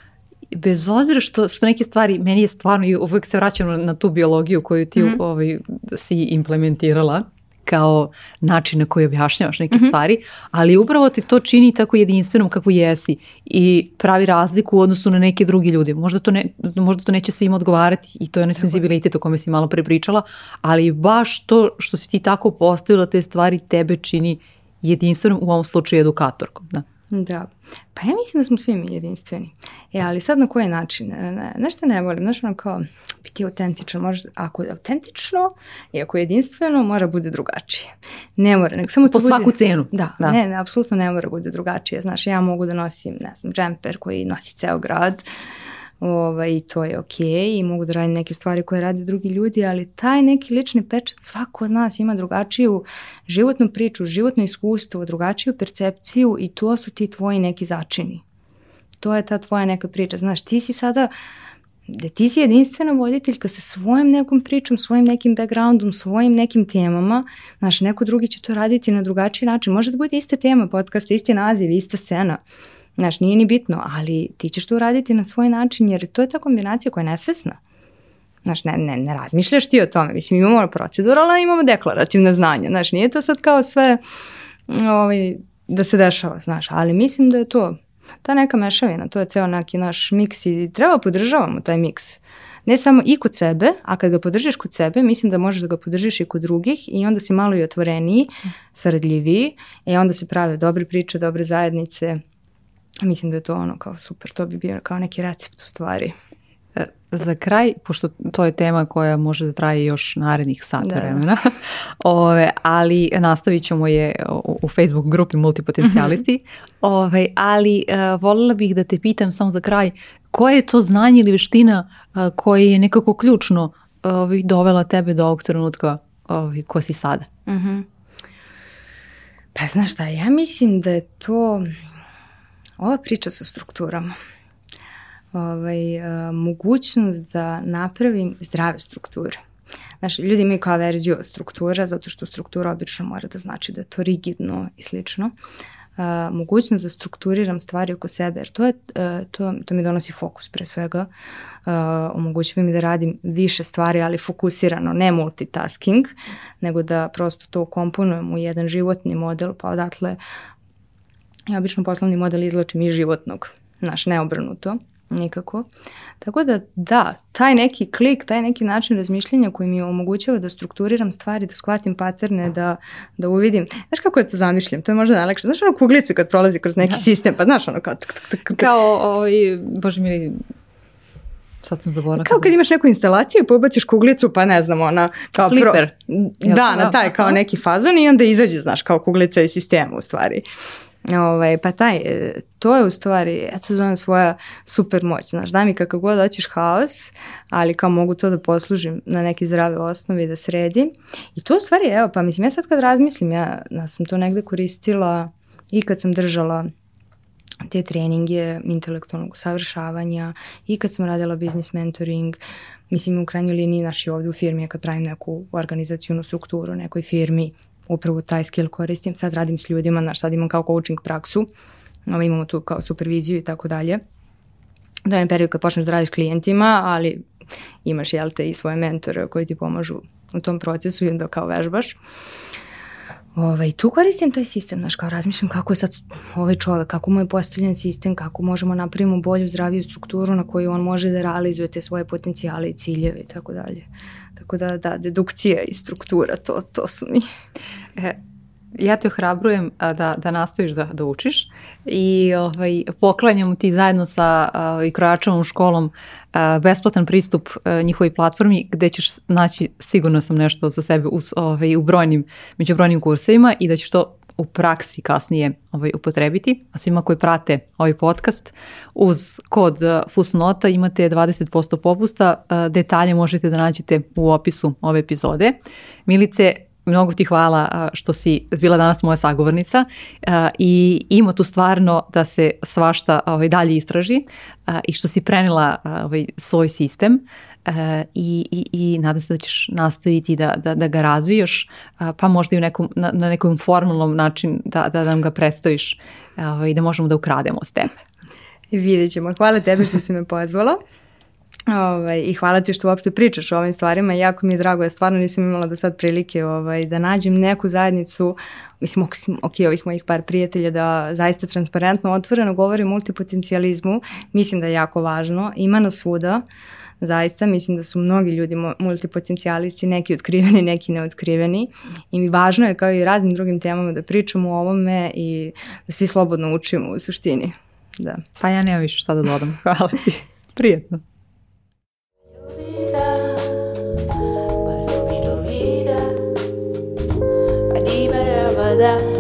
S2: bez obzira što, što neke stvari, meni je stvarno, i uvijek se vraćam na tu biologiju koju ti mm -hmm. ovaj, si implementirala, kao način na koji objašnjavaš neke mm -hmm. stvari, ali upravo te to čini tako jedinstvenom kako jesi i pravi razliku u odnosu na neke drugi ljude. Možda to, ne, možda to neće svima odgovarati i to je onaj senzibilitet o kome si malo pre pričala, ali baš to što si ti tako postavila te stvari tebe čini jedinstvenom u ovom slučaju edukatorkom. Da.
S1: Da. Pa ja mislim da smo svi mi jedinstveni. E, ali sad na koji način? Ne, nešto ne volim. Znaš, ono kao, biti autentičan. Može, ako je autentično i ako je jedinstveno, mora bude drugačije. Ne mora, nego samo to
S2: po bude... svaku cenu.
S1: Da, da. Ne, ne, apsolutno ne mora bude drugačije. Znaš, ja mogu da nosim, ne znam, džemper koji nosi ceo grad, ovaj, to je okay, i mogu da radim neke stvari koje rade drugi ljudi, ali taj neki lični pečat svako od nas ima drugačiju životnu priču, životno iskustvo, drugačiju percepciju i to su ti tvoji neki začini. To je ta tvoja neka priča. Znaš, ti si sada da ti si jedinstvena voditeljka sa svojim nekom pričom, svojim nekim backgroundom, svojim nekim temama, znaš, neko drugi će to raditi na drugačiji način. Može da bude ista tema podcasta, isti naziv, ista scena. Znaš, nije ni bitno, ali ti ćeš to uraditi na svoj način, jer to je ta kombinacija koja je nesvesna. Znaš, ne, ne, ne razmišljaš ti o tome. Mislim, imamo proceduralna, imamo deklarativne znanja. Znaš, nije to sad kao sve ovaj, da se dešava, znaš, ali mislim da je to ta neka mešavina, to je ceo neki naš miks i treba podržavamo taj miks. Ne samo i kod sebe, a kad ga podržiš kod sebe, mislim da možeš da ga podržiš i kod drugih i onda si malo i otvoreniji, saradljiviji i onda se prave dobre priče, dobre zajednice, Mislim da je to ono kao super, to bi bio kao neki recept u stvari.
S2: E, za kraj, pošto to je tema koja može da traje još narednih sata da. vremena, ove, ali nastavit ćemo je u, u Facebook grupi Multipotencijalisti, -hmm. ove, ali uh, voljela bih da te pitam samo za kraj, koje je to znanje ili veština uh, koje je nekako ključno uh, dovela tebe do ovog trenutka uh, ko si sada? Mm -hmm.
S1: Pa znaš šta, ja mislim da je to ova priča sa strukturama, ovaj, uh, mogućnost da napravim zdrave strukture. Znaš, ljudi imaju kao verziju struktura, zato što struktura obično mora da znači da je to rigidno i slično. Uh, mogućnost da strukturiram stvari oko sebe, jer to, je, uh, to, to mi donosi fokus pre svega. Uh, omogućuje mi da radim više stvari, ali fokusirano, ne multitasking, nego da prosto to komponujem u jedan životni model, pa odatle Ja obično poslovni model izlačim iz životnog, naš neobrnuto. nikako. Tako da, da, taj neki klik, taj neki način razmišljanja koji mi omogućava da strukturiram stvari, da shvatim paterne, da, da uvidim. Znaš kako je to zamišljam? To je možda najlakše. Znaš ono kuglicu kad prolazi kroz neki da. sistem, pa znaš ono kao... Tuk, tuk, tuk.
S2: Kao, ovaj, bože mi sad sam zaboravila.
S1: Kao kad imaš neku instalaciju pa ubaciš kuglicu pa ne znam ona
S2: kao Flipper.
S1: Pro... Da, na taj kao neki fazon i onda izađe znaš kao kuglica iz sistema u stvari. Ovaj, pa taj, e, to je u stvari, eto zovem svoja super moć, znaš, daj mi kakav god hoćeš haos, ali kao mogu to da poslužim na neki zdrave osnovi, da sredim. I to u stvari, evo, pa mislim, ja sad kad razmislim, ja, ja sam to negde koristila i kad sam držala te treninge intelektualnog usavršavanja i kad sam radila business mentoring, mislim u krajnjoj liniji naši ovde u firmi, kad pravim neku organizacijonu strukturu nekoj firmi, upravo taj skill koristim. Sad radim s ljudima, znaš, sad imam kao coaching praksu, ovo imamo tu kao superviziju i tako dalje. Do jedan period kad počneš da radiš klijentima, ali imaš, jel te, i svoje mentore koji ti pomažu u tom procesu i onda kao vežbaš. Ovaj, tu koristim taj sistem, znaš, kao razmišljam kako je sad ovaj čovek, kako mu je postavljen sistem, kako možemo napravimo bolju, zdraviju strukturu na koju on može da realizuje te svoje potencijale i ciljeve i tako dalje. Tako da, da, dedukcija i struktura, to, to su mi.
S2: E, ja te ohrabrujem da, da nastaviš da, da učiš i ovaj, poklanjam ti zajedno sa ovaj, Krojačevom školom a, besplatan pristup a, njihovoj platformi gde ćeš naći sigurno sam nešto za sebe u, ovaj, u brojnim, među brojnim kursevima i da ćeš to u praksi kasnije ovaj, upotrebiti. A svima koji prate ovaj podcast, uz kod Fusnota imate 20% popusta. Detalje možete da nađete u opisu ove epizode. Milice, mnogo ti hvala što si bila danas moja sagovornica i ima tu stvarno da se svašta ovaj, dalje istraži i što si prenila ovaj, svoj sistem i, i, i nadam se da ćeš nastaviti da, da, da ga razvijaš, pa možda i u nekom, na, na nekom formalnom način da, da nam ga predstaviš i ovaj, da možemo da ukrademo od tebe.
S1: Vidjet ćemo. Hvala tebi što si me pozvala. Ovaj, I hvala ti što uopšte pričaš o ovim stvarima. Jako mi je drago, ja stvarno nisam imala do sad prilike ovaj, da nađem neku zajednicu, mislim, ok, ovih mojih par prijatelja, da zaista transparentno, otvoreno govori o multipotencijalizmu. Mislim da je jako važno. Ima nas svuda zaista mislim da su mnogi ljudi multipotencijalisti, neki otkriveni, neki neotkriveni i važno je kao i raznim drugim temama da pričamo o ovome i da svi slobodno učimo u suštini. Da.
S2: Pa ja nemam više šta da dodam. Hvala ti. Prijetno. Yeah.